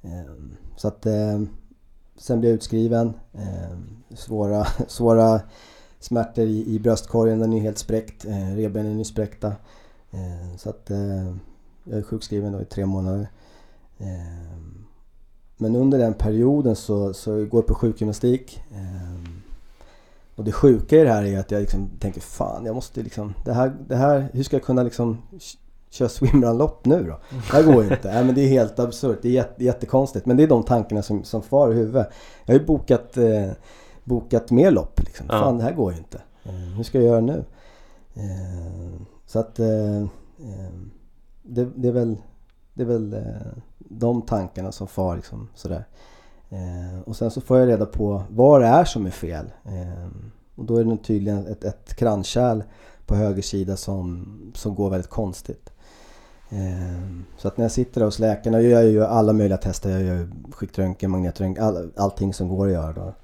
Eh, så att eh, sen blir jag utskriven. Svåra, svåra smärtor i, i bröstkorgen, den är helt spräckt. Eh, revbenen är spräckta. Eh, så att eh, jag är sjukskriven då i tre månader. Eh, men under den perioden så, så går jag på sjukgymnastik. Eh, och det sjuka i det här är att jag liksom tänker fan jag måste liksom det här, det här hur ska jag kunna liksom köra swimrunlopp nu då? Det här går ju inte. Nej men det är helt absurt. Det är jätte, jättekonstigt. Men det är de tankarna som, som far i huvudet. Jag har ju bokat, eh, bokat mer lopp liksom. Ja. Fan det här går ju inte. Eh, hur ska jag göra nu? Eh, så att eh, eh, det, det är väl, det är väl eh, de tankarna som far liksom sådär. Och sen så får jag reda på vad det är som är fel. Och då är det tydligen ett, ett kranskärl på höger sida som, som går väldigt konstigt. Så att när jag sitter där hos läkarna, jag gör ju alla möjliga tester. Jag gör skiktröntgen, magnetröntgen, all, allting som går att göra då.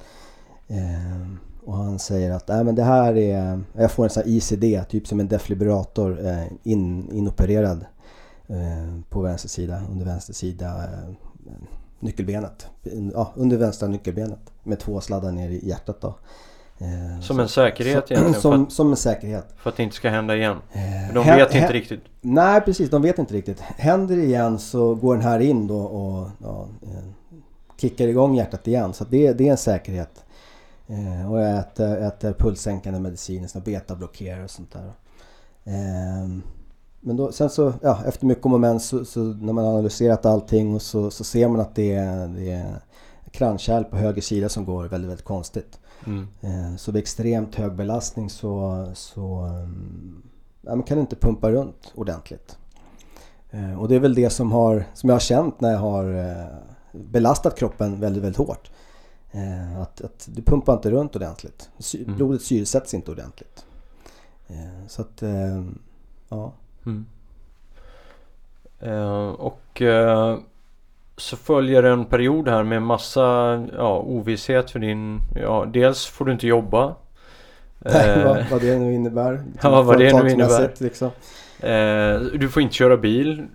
Eh, och han säger att Nej, men det här är, jag får en sån här ICD, typ som en defibrillator eh, in, inopererad eh, på vänster sida, under vänster sida eh, nyckelbenet. Ja, under vänstra nyckelbenet med två sladdar ner i hjärtat då. Eh, Som en säkerhet som, egentligen. Som, att, som en säkerhet. för att det inte ska hända igen. Eh, De vet inte riktigt. Nej precis, de vet inte riktigt. Händer det igen så går den här in då och ja, eh, kickar igång hjärtat igen. Så det, det är en säkerhet. Eh, och jag äter, äter pulssänkande mediciner, betablockerare och sånt där. Eh, men då, sen så, ja, efter mycket om och men så, så när man har analyserat allting och så, så ser man att det är, det är kranskärl på höger sida som går väldigt, väldigt konstigt. Mm. Eh, Så vid extremt hög belastning så, så ja, man kan inte pumpa runt ordentligt. Eh, Och det är väl det som, har, som jag har känt när jag har, eh, belastat kroppen väldigt, väldigt hårt. Eh, att, att du pumpar inte runt ordentligt. Sy Mm. Blodet syresätts inte ordentligt. Eh, så att, eh, ja. Mm. Eh, och eh, så följer en period här med massa ja, ovisshet för din... Ja, dels får du inte jobba. Eh, vad, vad det nu innebär. Ja, vad det nu Företagsmässigt, Liksom. du får inte köra bil.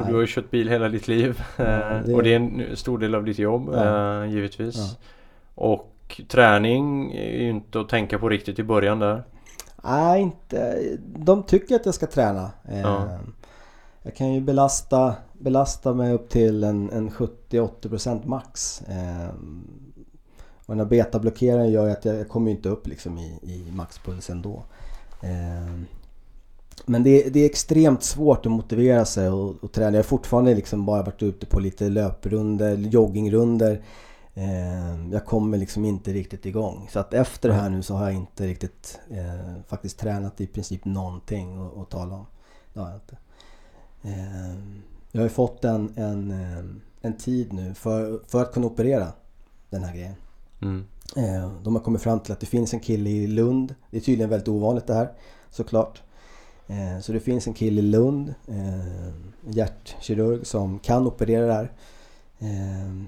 Och du har ju kört bil hela ditt liv. Ja, det- Och det är en stor del av ditt jobb Ja. eh, givetvis. Ja. Och träning är ju inte att tänka på riktigt i början där. Nej, inte. De tycker att jag ska träna. Eh, Ja. Jag kan ju belasta, belasta mig upp till en, en 70-80% max. Eh, och den här betablockeraren gör ju att jag, jag kommer inte upp liksom i, i maxpuls ändå. Men det, det är extremt svårt att motivera sig och, och träna. Jag har fortfarande liksom bara varit ute på lite löprunder, joggingrunder. Eh, jag kommer liksom inte riktigt igång. Så att efter det här nu så har jag inte riktigt eh, faktiskt tränat i princip någonting att, att tala om. Det har jag inte. Eh, jag har ju fått en, en, eh, en tid nu för, för att kunna operera den här grejen. Mm. Eh, De har kommit fram till att det finns en kille i Lund. Det är tydligen väldigt ovanligt det här såklart. Eh, Så det finns en kille i Lund, eh, en hjärtkirurg som kan operera det här. Eh,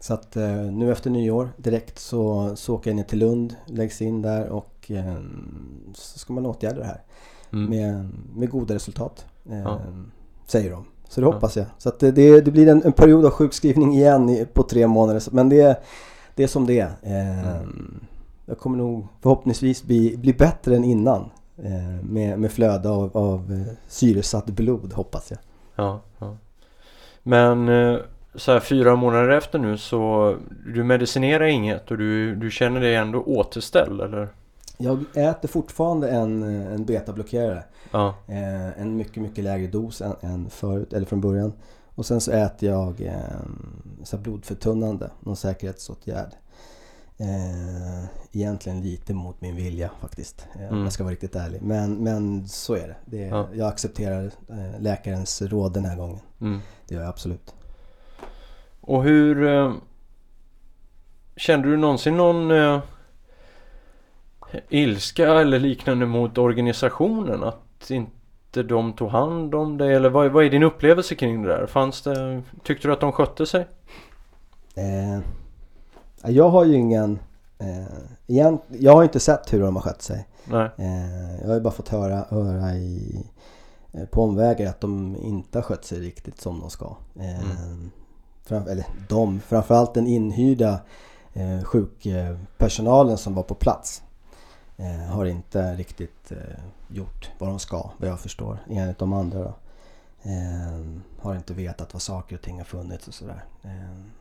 Så att nu efter nyår direkt så, så åker jag ner till Lund, läggs in där och så ska man åtgärda det här Mm. med, med goda resultat. Ja. Säger de. Så det hoppas jag. Så att det, det, blir en, en period av sjukskrivning igen på tre månader. Men det, det är som det är. Jag kommer nog förhoppningsvis bli, bli bättre än innan. Eh, med, med flöde av, av eh, syresatt blod hoppas jag. Ja, ja. Men eh, så här fyra månader efter nu så du medicinerar inget och du, du känner dig ändå återställd eller? Jag äter fortfarande en, en betablockerare. Ja, Eh, en mycket, mycket lägre dos än, än förut, eller från början. Och sen så äter jag eh, så blodförtunnande, någon säkerhetsåtgärd. Eh, egentligen lite mot min vilja faktiskt, eh, om Mm. jag ska vara riktigt ärlig. Men, men så är det. det är, Ja. Jag accepterar eh, läkarens råd den här gången. mm. Det gör jag absolut. Och hur eh, Kände du någonsin någon eh, ilska eller liknande mot organisationen? Att inte de tog hand om dig? Eller vad, vad är din upplevelse kring det där? Fanns det, tyckte du att de skötte sig? Jag har ju ingen... Eh, igen, jag har inte sett hur de har skött sig. Nej. Eh, jag har ju bara fått höra, höra i, eh, på omvägar att de inte har skött sig riktigt som de ska. Eh, fram, eller de, framförallt den inhyrda eh, sjukpersonalen som var på plats eh, har inte riktigt eh, gjort vad de ska, vad jag förstår, enligt de andra. Då. Eh, har inte vetat vad saker och ting har funnits och sådär. Eh,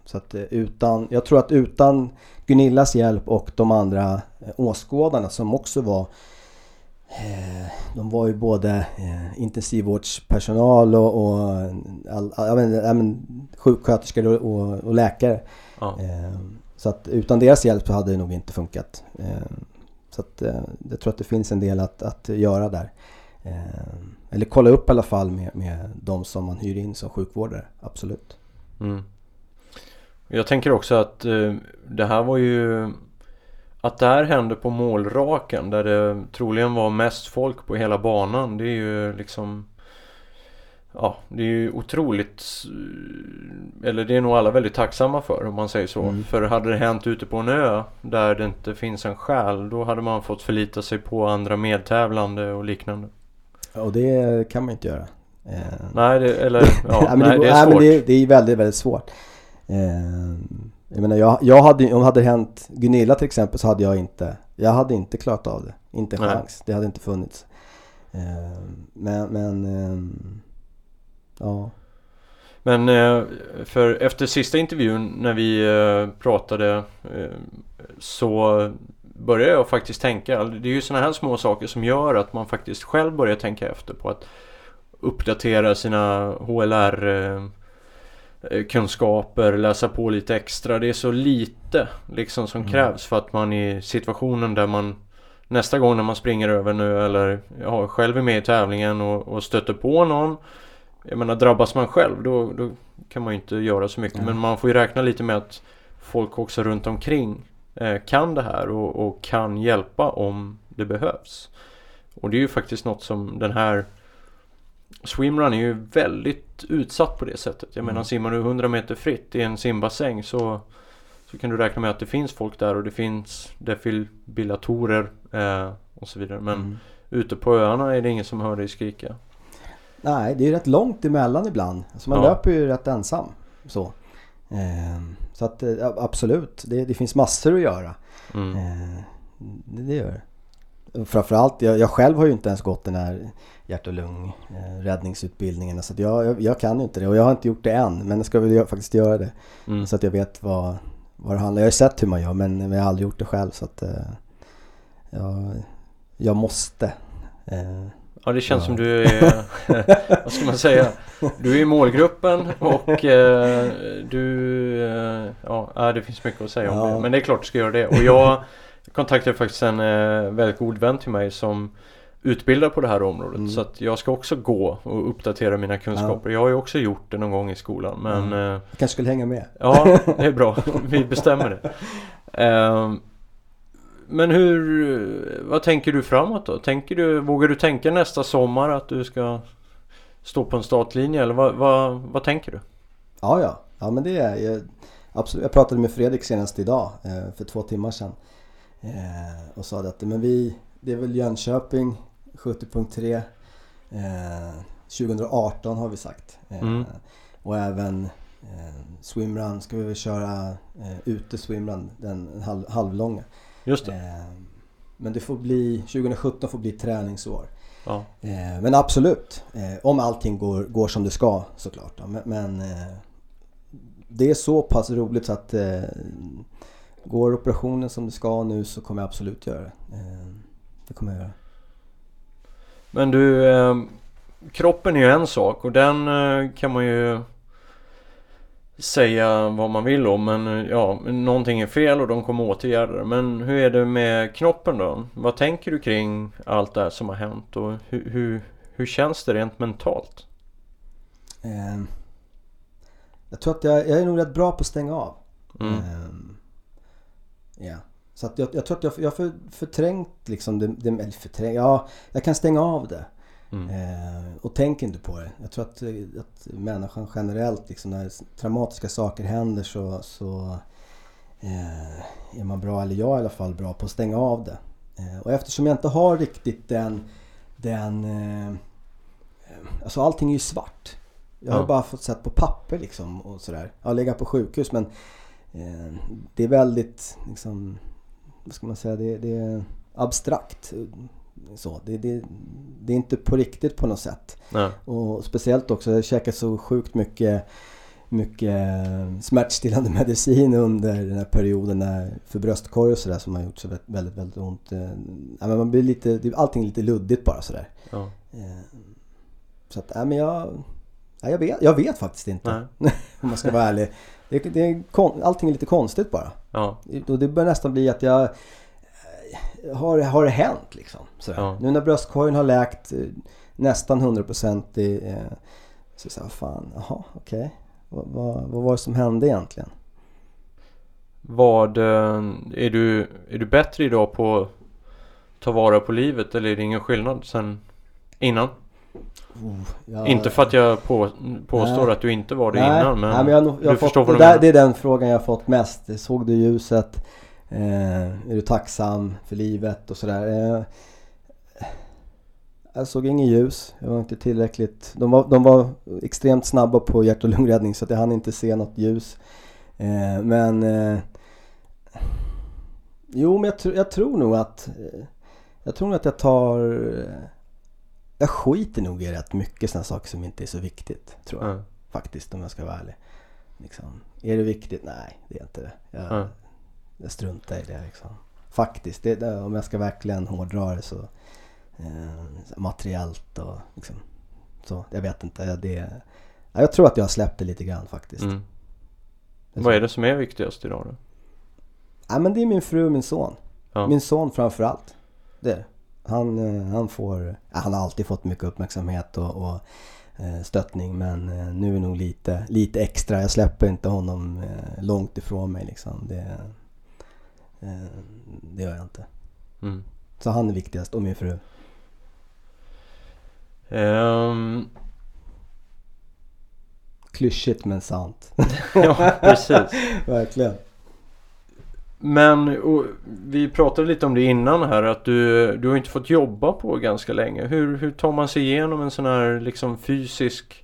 så att eh, utan, jag tror att utan Gunillas hjälp och de andra eh, åskådarna som också var eh, de var ju både intensivvårdspersonal och, och all, all, jag men, sjuksköterskor och, och, läkare. Ja. Eh, så att utan deras hjälp så hade det nog inte funkat. Så att jag tror att det finns en del att, att göra där. Eh, eller kolla upp i alla fall med, med de som man hyr in som sjukvårdare. Absolut. Mm. Jag tänker också att eh, det här var ju Att det här hände på målraken där det troligen var mest folk på hela banan Det är ju liksom Ja, det är ju otroligt eh, Eller det är nog alla väldigt tacksamma för om man säger så Mm. För hade det hänt ute på en ö Där det inte finns en själ Då hade man fått förlita sig på andra medtävlande och liknande Och det kan man inte göra. Eh, Nej, det, eller ja, nej, men nej, det, är nej, svårt men det, det är väldigt, väldigt svårt. Eh, jag menar, jag, jag hade, om det hade hänt Gunilla till exempel så hade jag inte, jag hade inte klarat av det. Inte en chans. Det hade inte funnits. Eh, men, men, ja. Men för efter sista intervjun när vi pratade så började jag faktiskt tänka, det är ju sådana här små saker som gör att man faktiskt själv börjar tänka efter på att uppdatera sina HLR eh, eh, kunskaper, läsa på lite extra. Det är så lite liksom som Mm. krävs för att man i situationen där man nästa gång när man springer över nu eller ja, själv är med i tävlingen och, och stöter på någon Jag menar drabbas man själv då, då kan man ju inte göra så mycket. Nej. Men man får ju räkna lite med att folk också runt omkring kan det här och, och kan hjälpa om det behövs. Och det är ju faktiskt något som den här Swimrun är ju väldigt utsatt på det sättet. Jag menar Mm. simmar du 100 meter fritt i en simbassäng så, så kan du räkna med att det finns folk där och det finns defibrillatorer eh, och så vidare. Men Mm. ute på öarna är det ingen som hör dig skrika. Nej, det är ju rätt långt emellan ibland. Så man Ja. löper ju rätt ensam. Så, Ehm, så att eh, absolut, det, det finns massor att göra. Mm. Eh, det, det gör det. Framförallt, jag, jag själv har ju inte ens gått den här hjärt och lung eh, räddningsutbildningen. Så jag, jag, jag kan inte det och jag har inte gjort det än. Men jag ska väl faktiskt göra det. Mm. Så att jag vet vad, vad det handlar Jag har sett hur man gör men jag har aldrig gjort det själv. Så att jag, jag måste. Eh, Ja det känns Ja. som du är, vad ska man säga? Du är i målgruppen och eh, du, eh, ja det finns mycket att säga om Ja. det. Men det är klart du ska göra det. Och jag kontaktade faktiskt en eh, väldigt god vän till mig som utbildar på det här området. Mm. Så att jag ska också gå och uppdatera mina kunskaper. Jag har ju också gjort det någon gång i skolan. Men Mm. kanske skulle hänga med. Ja, det är bra. Vi bestämmer det. Men hur, vad tänker du framåt då? Tänker du, vågar du tänka nästa sommar att du ska stå på en startlinje eller vad, vad, vad tänker du? Ja, ja. Ja, men det är jag, absolut. Jag pratade med Fredrik senast idag eh, för två timmar sedan. Eh, och sa att men vi, det är väl Jönköping 70.3 eh, 2018 har vi sagt. Eh, Mm. Och även eh, swimrun ska vi väl köra eh, ute swimrun, den halv, halvlånga. Just det. Eh, men det får bli, 2017 får bli träningsår. Ja. Eh, men absolut, eh, om allting går, går som det ska såklart. Men, det är så pass roligt så att går operationen som det ska nu så kommer jag absolut göra det. Det kommer jag göra. Men du, kroppen är ju en sak och den kan man ju säga vad man vill om men eh, ja, någonting är fel och de kommer åtgärda det. Men hur är det med knoppen då? Vad tänker du kring allt det här som har hänt och hur, hur, hur känns det rent mentalt? Eh, jag tror att jag, jag är nog rätt bra på att stänga av. Mm. Ja. Så att jag, jag tror att jag, jag har för, förträngt liksom det, det eller förträngt, ja, jag kan stänga av det. Mm. Eh, och tänker inte på det. Jag tror att, eh, att människan generellt, liksom, när traumatiska saker händer så, så eh, är man bra, eller jag i alla fall, bra på att stänga av det. Eh, och eftersom jag inte har riktigt den, den eh, alltså allting är ju svart. Jag har Ja. bara fått sett på papper liksom och sådär. Jag har legat på sjukhus men eh, det är väldigt liksom, vad ska man säga, det, det är abstrakt. Så, det, det, det är inte på riktigt på något sätt. Nej. Och speciellt också, jag käkat så sjukt mycket, mycket smärtstillande medicin under den här perioden när, för bröstkorg och sådär som har gjort så väldigt, väldigt, ont. Eh, Ja, men man blir lite, allting är lite luddigt bara sådär. Ja. Eh, Så att, ja men jag, ja, jag, vet, jag vet faktiskt inte. Om man ska vara ärlig. Det, det allting är lite konstigt bara. Ja. Och det börjar nästan bli att jag... Har, har det hänt liksom? Ja. Nu när bröstkorgen har läkt eh, nästan 100% i... Eh, så sa jag, fan, jaha, okej. Vad, vad, vad var det som hände egentligen? Vad, eh, är du, är du bättre idag på att ta vara på livet eller är det ingen skillnad sen innan? Jag, Inte för att jag på, påstår Nej. att du inte var det nej, innan men, nej, men jag, jag du förstår fått, vad det, du där, menar. det är den frågan jag har fått mest. Såg du ljuset? Eh, är du tacksam för livet och sådär? Eh, jag såg inget ljus. Jag var inte tillräckligt... De var, de var extremt snabba på hjärt och lungräddning så att jag hann inte se något ljus. Eh, men... Jo, men jag, tr- jag tror nog att... Jag tror nog att jag tar... Jag skiter nog i rätt mycket sådana saker som inte är så viktigt, tror jag Ja. faktiskt om jag ska vara ärlig. Liksom, är det viktigt? Nej, det är inte det. Jag, Ja. Jag struntar i det liksom. Faktiskt, det, om jag ska verkligen hårdra det så eh, materiellt och liksom så. Jag vet inte. Det, ja, jag tror att jag har släppt det lite grann faktiskt. Mm. Vad är det som är viktigast idag då? Ja, men det är min fru och min son. Ja. Min son framför allt. Det är det. Han, eh, han får, han har alltid fått mycket uppmärksamhet och, och eh, stöttning men eh, nu är det nog lite, lite extra. Jag släpper inte honom långt ifrån mig liksom. Det, det gör jag inte. Mm. Så han är viktigast och min fru. Ehm, Klyschigt men sant. ja, precis. Verkligen. Men vi pratade lite om det innan här att du, du har inte fått jobba på ganska länge. Hur, hur tar man sig igenom en sån här liksom fysisk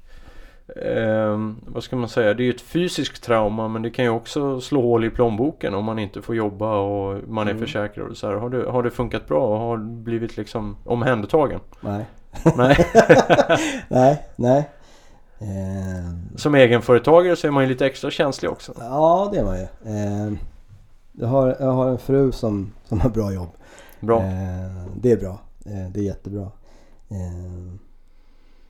eh, Vad ska man säga? Det är ju ett fysiskt trauma men det kan ju också slå hål i plånboken om man inte får jobba och man är Mm. försäkrad och så här. Har, du, har det funkat bra och har blivit liksom omhändertagen? Nej. Nej. nej, nej. Eh, Som egenföretagare så är man ju lite extra känslig också. ja, det är man ju. Eh, jag, har, jag har en fru som, som har bra jobb. Bra. Eh, det är bra. Eh, det är jättebra. Eh,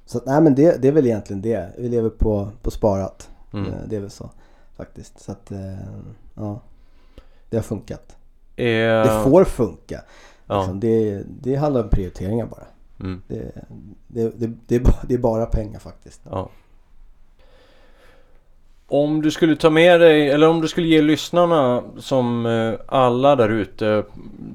så att, nej men det, det är väl egentligen det. Vi lever på, på sparat. Mm. Eh, det är väl så faktiskt. Så att eh, ja. Det har funkat. Eh, Det får funka. ja. Liksom, det, det handlar om prioriteringar bara. Mm. Det, det, det, det, är, bara, det är bara pengar faktiskt. Ja. Om du skulle ta med dig, eller om du skulle ge lyssnarna som eh, alla där ute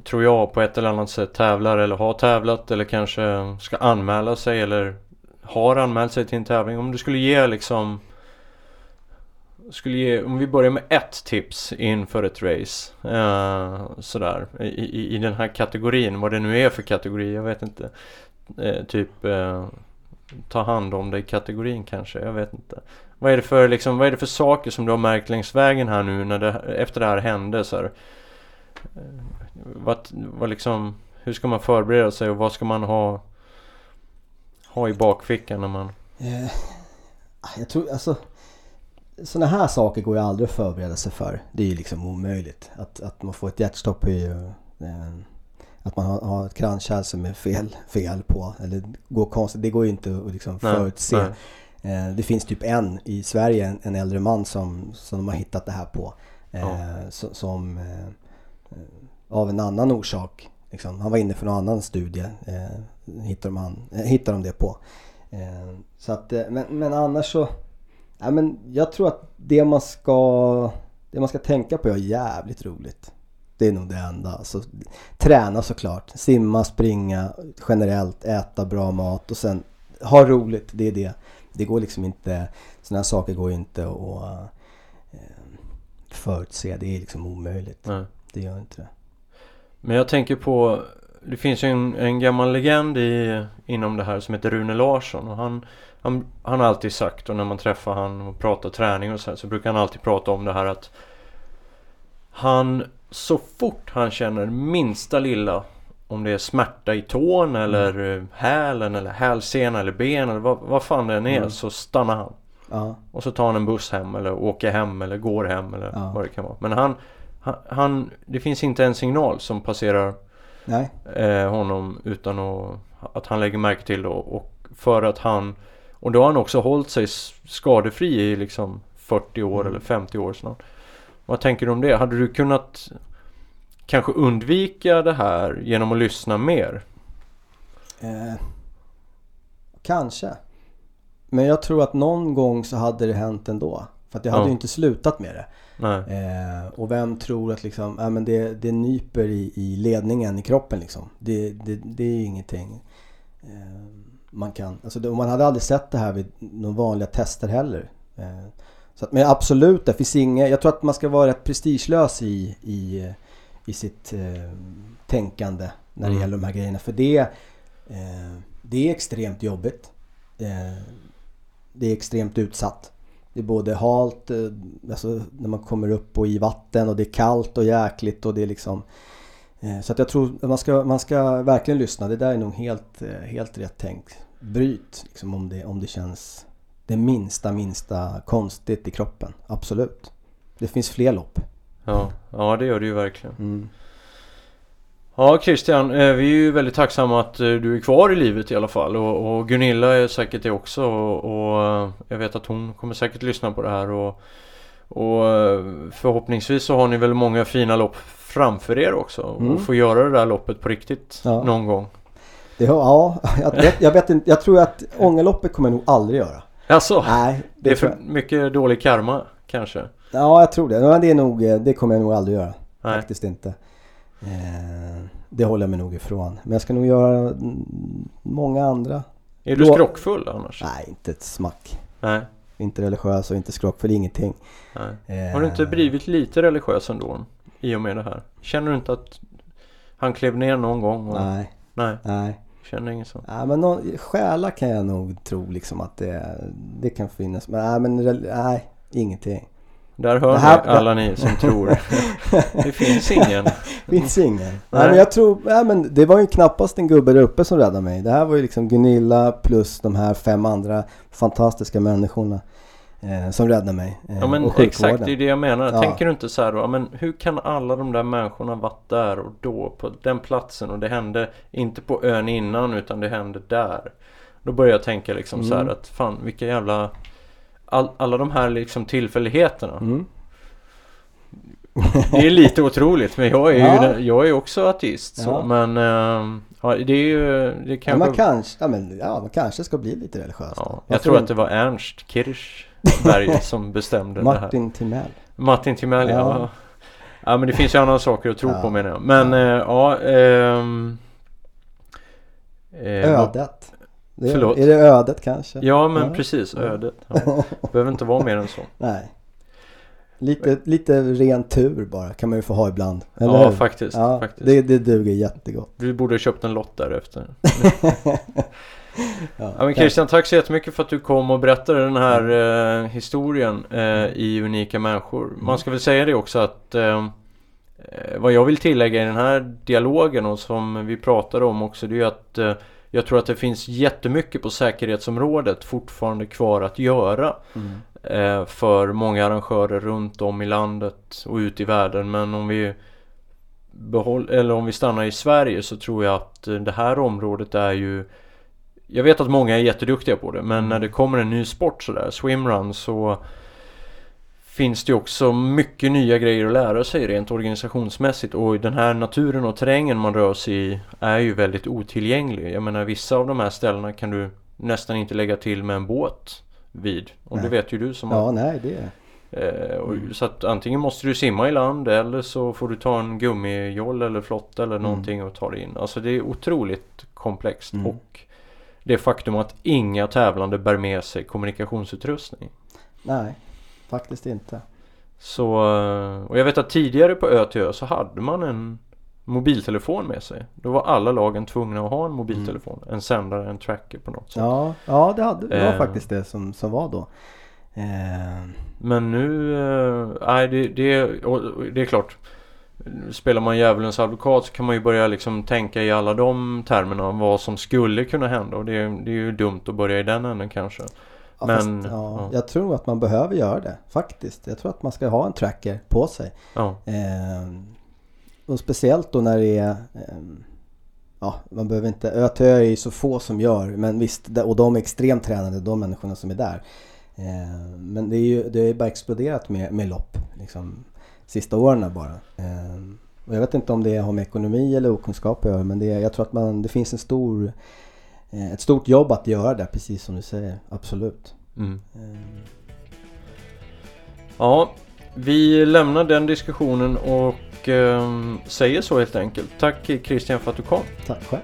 tror jag på ett eller annat sätt tävlar eller har tävlat eller kanske ska anmäla sig eller har anmält sig till en tävling. Om du skulle ge liksom skulle ge, om vi börjar med ett tips inför ett race eh, Sådär i, i, i den här kategorin, vad det nu är för kategori, jag vet inte eh, Typ eh, Ta hand om dig kategorin kanske, jag vet inte Vad är det för liksom, vad är det för saker som du har märkt längs vägen här nu när det, efter det här hände så här? Eh, vad, vad liksom, hur ska man förbereda sig och vad ska man ha ha i bakfickan när man Eh, jag tror alltså sådana här saker går ju aldrig att förbereda sig för. Det är ju liksom omöjligt. Att, att man får ett hjärtstopp är ju... Eh, att man har, har ett kranskärl som är fel, fel på. Eller går konstigt. Det går ju inte att liksom Nej, förutse. nej. Eh, det finns typ en i Sverige, en, äldre man som, som de har hittat det här på. Ja. so- Som av en annan orsak. Liksom, han var inne för någon annan studie. Hittade, de han, eh, hittade de det på. Eh, så att, eh, men, men annars så... Ja, men jag tror att det man ska... Det man ska tänka på är jävligt roligt. Det är nog det enda. Alltså, träna såklart. Simma, springa, generellt, äta bra mat och sen ha roligt. Det är det. Det går liksom inte... Sådana här saker går ju inte att förutse. Det är liksom omöjligt. Nej. Det gör inte det. Men jag tänker på Det finns ju en, en gammal legend i, inom det här som heter Rune Larsson och han, han, han har alltid sagt och när man träffar han och pratar träning och så här, så brukar han alltid prata om det här att Han så fort han känner minsta lilla om det är smärta i tån eller eh, hälen eller hälsena eller ben eller vad, vad fan det än är Mm. så stannar han. Ja, Och så tar han en buss hem eller åker hem eller går hem eller Ja. vad det kan vara. Men han, han, han, det finns inte en signal som passerar. Eh, honom utan att, att han lägger märke till och och för att han och då har han också hållit sig skadefri i liksom 40 år Mm. eller 50 år snart. Vad tänker du om det? Hade du kunnat kanske undvika det här genom att lyssna mer? Eh, kanske. Men jag tror att någon gång så hade det hänt ändå. För att jag hade Ja. ju inte slutat med det. Eh, och vem tror att liksom, ja, men det, det nyper i, i ledningen i kroppen liksom. Det, det, det är ju ingenting eh, man kan, alltså det, man hade aldrig sett det här vid några vanliga tester heller. Eh, så att, men absolut, det finns inget, jag tror att man ska vara rätt prestigelös i, i, i sitt eh, tänkande när det Mm. gäller de här grejerna. För det, eh, det är extremt jobbigt. Eh, det är extremt utsatt. Det är både halt, eh, alltså när man kommer upp och i vatten och det är kallt och jäkligt och det är liksom eh, Så att jag tror att man ska, man ska verkligen lyssna. Det där är nog helt, eh, helt rätt tänkt. Bryt liksom om det, om det känns det minsta, minsta konstigt i kroppen. Absolut. Det finns fler lopp. Ja, ja det gör det ju verkligen. Mm. Ja Christian, eh, vi är ju väldigt tacksamma att eh, du är kvar i livet i alla fall och, och Gunilla är säkert det också och, och eh, jag vet att hon kommer säkert lyssna på det här och, och förhoppningsvis så har ni väl många fina lopp framför er också Mm. och få göra det där loppet på riktigt Ja. någon gång. Det, ja, jag, vet, jag vet inte. Jag tror att Ångerloppet kommer jag nog aldrig göra. Alltså, Nej, det är tror för mycket dålig karma kanske? Ja, jag tror det. Det är nog, det kommer jag nog aldrig göra. Nej. Faktiskt inte. Eh, det håller jag mig nog ifrån. Men jag ska nog göra många andra. Är du skrockfull annars? Nej, inte ett smack. Nej. Inte religiös och inte skrockfull, ingenting. Eh, Har du inte blivit lite religiös ändå i och med det här? Känner du inte att han klev ner någon gång? Och... Nej, Nej, nej. känner inget sånt. Nej men någon, själa kan jag nog tro liksom att det, det kan finnas. Men nej, men nej, ingenting. Där hör här- ni alla ni som tror. det finns ingen. Finns ingen. Nej. men jag tror, nej men det var ju knappast en gubbe där uppe som räddade mig. Det här var ju liksom Gunilla plus de här fem andra fantastiska människorna. Eh, som räddade mig. Eh, Ja men exakt, det är det jag menar. Ja. Tänker du inte så här då, men hur kan alla de där människorna varit där och då på den platsen och det hände inte på ön innan utan det hände där. Då börjar jag tänka liksom så här Mm. att fan vilka jävla all, alla de här liksom tillfälligheterna. Mm. Det är lite otroligt men jag är ju Ja. jag är också ateist så Ja. men ehm, ja, det är ju det Ja, kanske man kanske, ja, men, ja, man kanske ska bli lite religiös. ja. Jag tror att det var Ernst Kirchberg som bestämde det här. Martin Timell. Martin Timell ja. Ja. ja. men det finns ju andra saker att tro Ja. på menar jag. Men ja. ja eh, vad- Ödet. Det är, Förlåt? är det ödet kanske? Ja men Ja. precis ödet. Ja. Behöver inte vara mer än så. Nej. Lite, lite ren tur bara kan man ju få ha ibland. Eller ja hur? faktiskt. Ja, faktiskt. Det, det duger jättegott. Du borde ha köpt en lott därefter. Ja, Ja men Christian tack så jättemycket för att du kom och berättade den här eh, historien eh, i Unika Människor. Man ska väl säga det också att eh, eh, vad jag vill tillägga i den här dialogen och som vi pratade om också det är ju att eh, jag tror att det finns jättemycket på säkerhetsområdet fortfarande kvar att göra Mm. eh, för många arrangörer runt om i landet och ut i världen. Men om vi behåll, eller om vi stannar i Sverige så tror jag att eh, det här området är ju Jag vet att många är jätteduktiga på det men när det kommer en ny sport sådär, swimrun så Finns det också mycket nya grejer att lära sig rent organisationsmässigt och den här naturen och terrängen man rör sig i är ju väldigt otillgänglig. Jag menar vissa av de här ställena kan du nästan inte lägga till med en båt vid. Och det Nej. vet ju du som har Ja, nej det Eh, och, Så att antingen måste du simma i land eller så får du ta en gummijoll eller flotta eller Mm. någonting och ta dig in. Alltså det är otroligt komplext Mm. och det faktum att inga tävlande bär med sig kommunikationsutrustning. Nej, faktiskt inte. Så, eh, och jag vet att tidigare på Ö till Ö så hade man en mobiltelefon med sig. Då var alla lagen tvungna att ha en mobiltelefon. En sändare, en tracker på något sätt. Mm. Ja, ja det, hade, det var Eh. faktiskt det som, som var då. Eh, Men nu, eh, nej det, det, och det är klart Spelar man djävulens advokat så kan man ju börja liksom tänka i alla de termerna vad som skulle kunna hända och det, det är ju dumt att börja i den änden kanske. Ja, Men, fast, ja, ja. Jag tror att man behöver göra det faktiskt. Jag tror att man ska ha en tracker på sig. Eh, och speciellt då när det är eh, Ja, man behöver inte, ö till ö är ju så få som gör men visst, och de är extremt tränade de människorna som är där. Eh, men det är ju, det är bara exploderat med, med lopp liksom sista åren bara. Eh, och jag vet inte om det har med ekonomi eller okunskap att göra men det, jag tror att man, det finns en stor ett stort jobb att göra där precis som du säger, absolut. mm. Eh, ja vi lämnar den diskussionen och ehm, säger så helt enkelt. Tack Christian för att du kom. tack själv.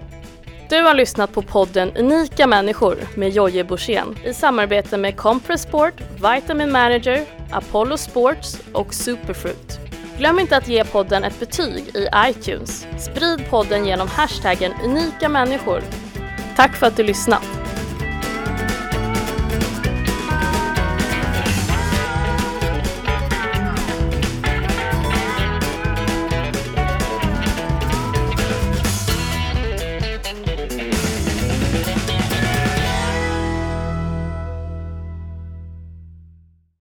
Du har lyssnat på podden Unika människor med Jojje Borssén i samarbete med Compress Sport, Vitamin Manager, Apollo Sports och Superfruit. Glöm inte att ge podden ett betyg i iTunes. Sprid podden genom hashtaggen unika människor. Tack för att du lyssnat!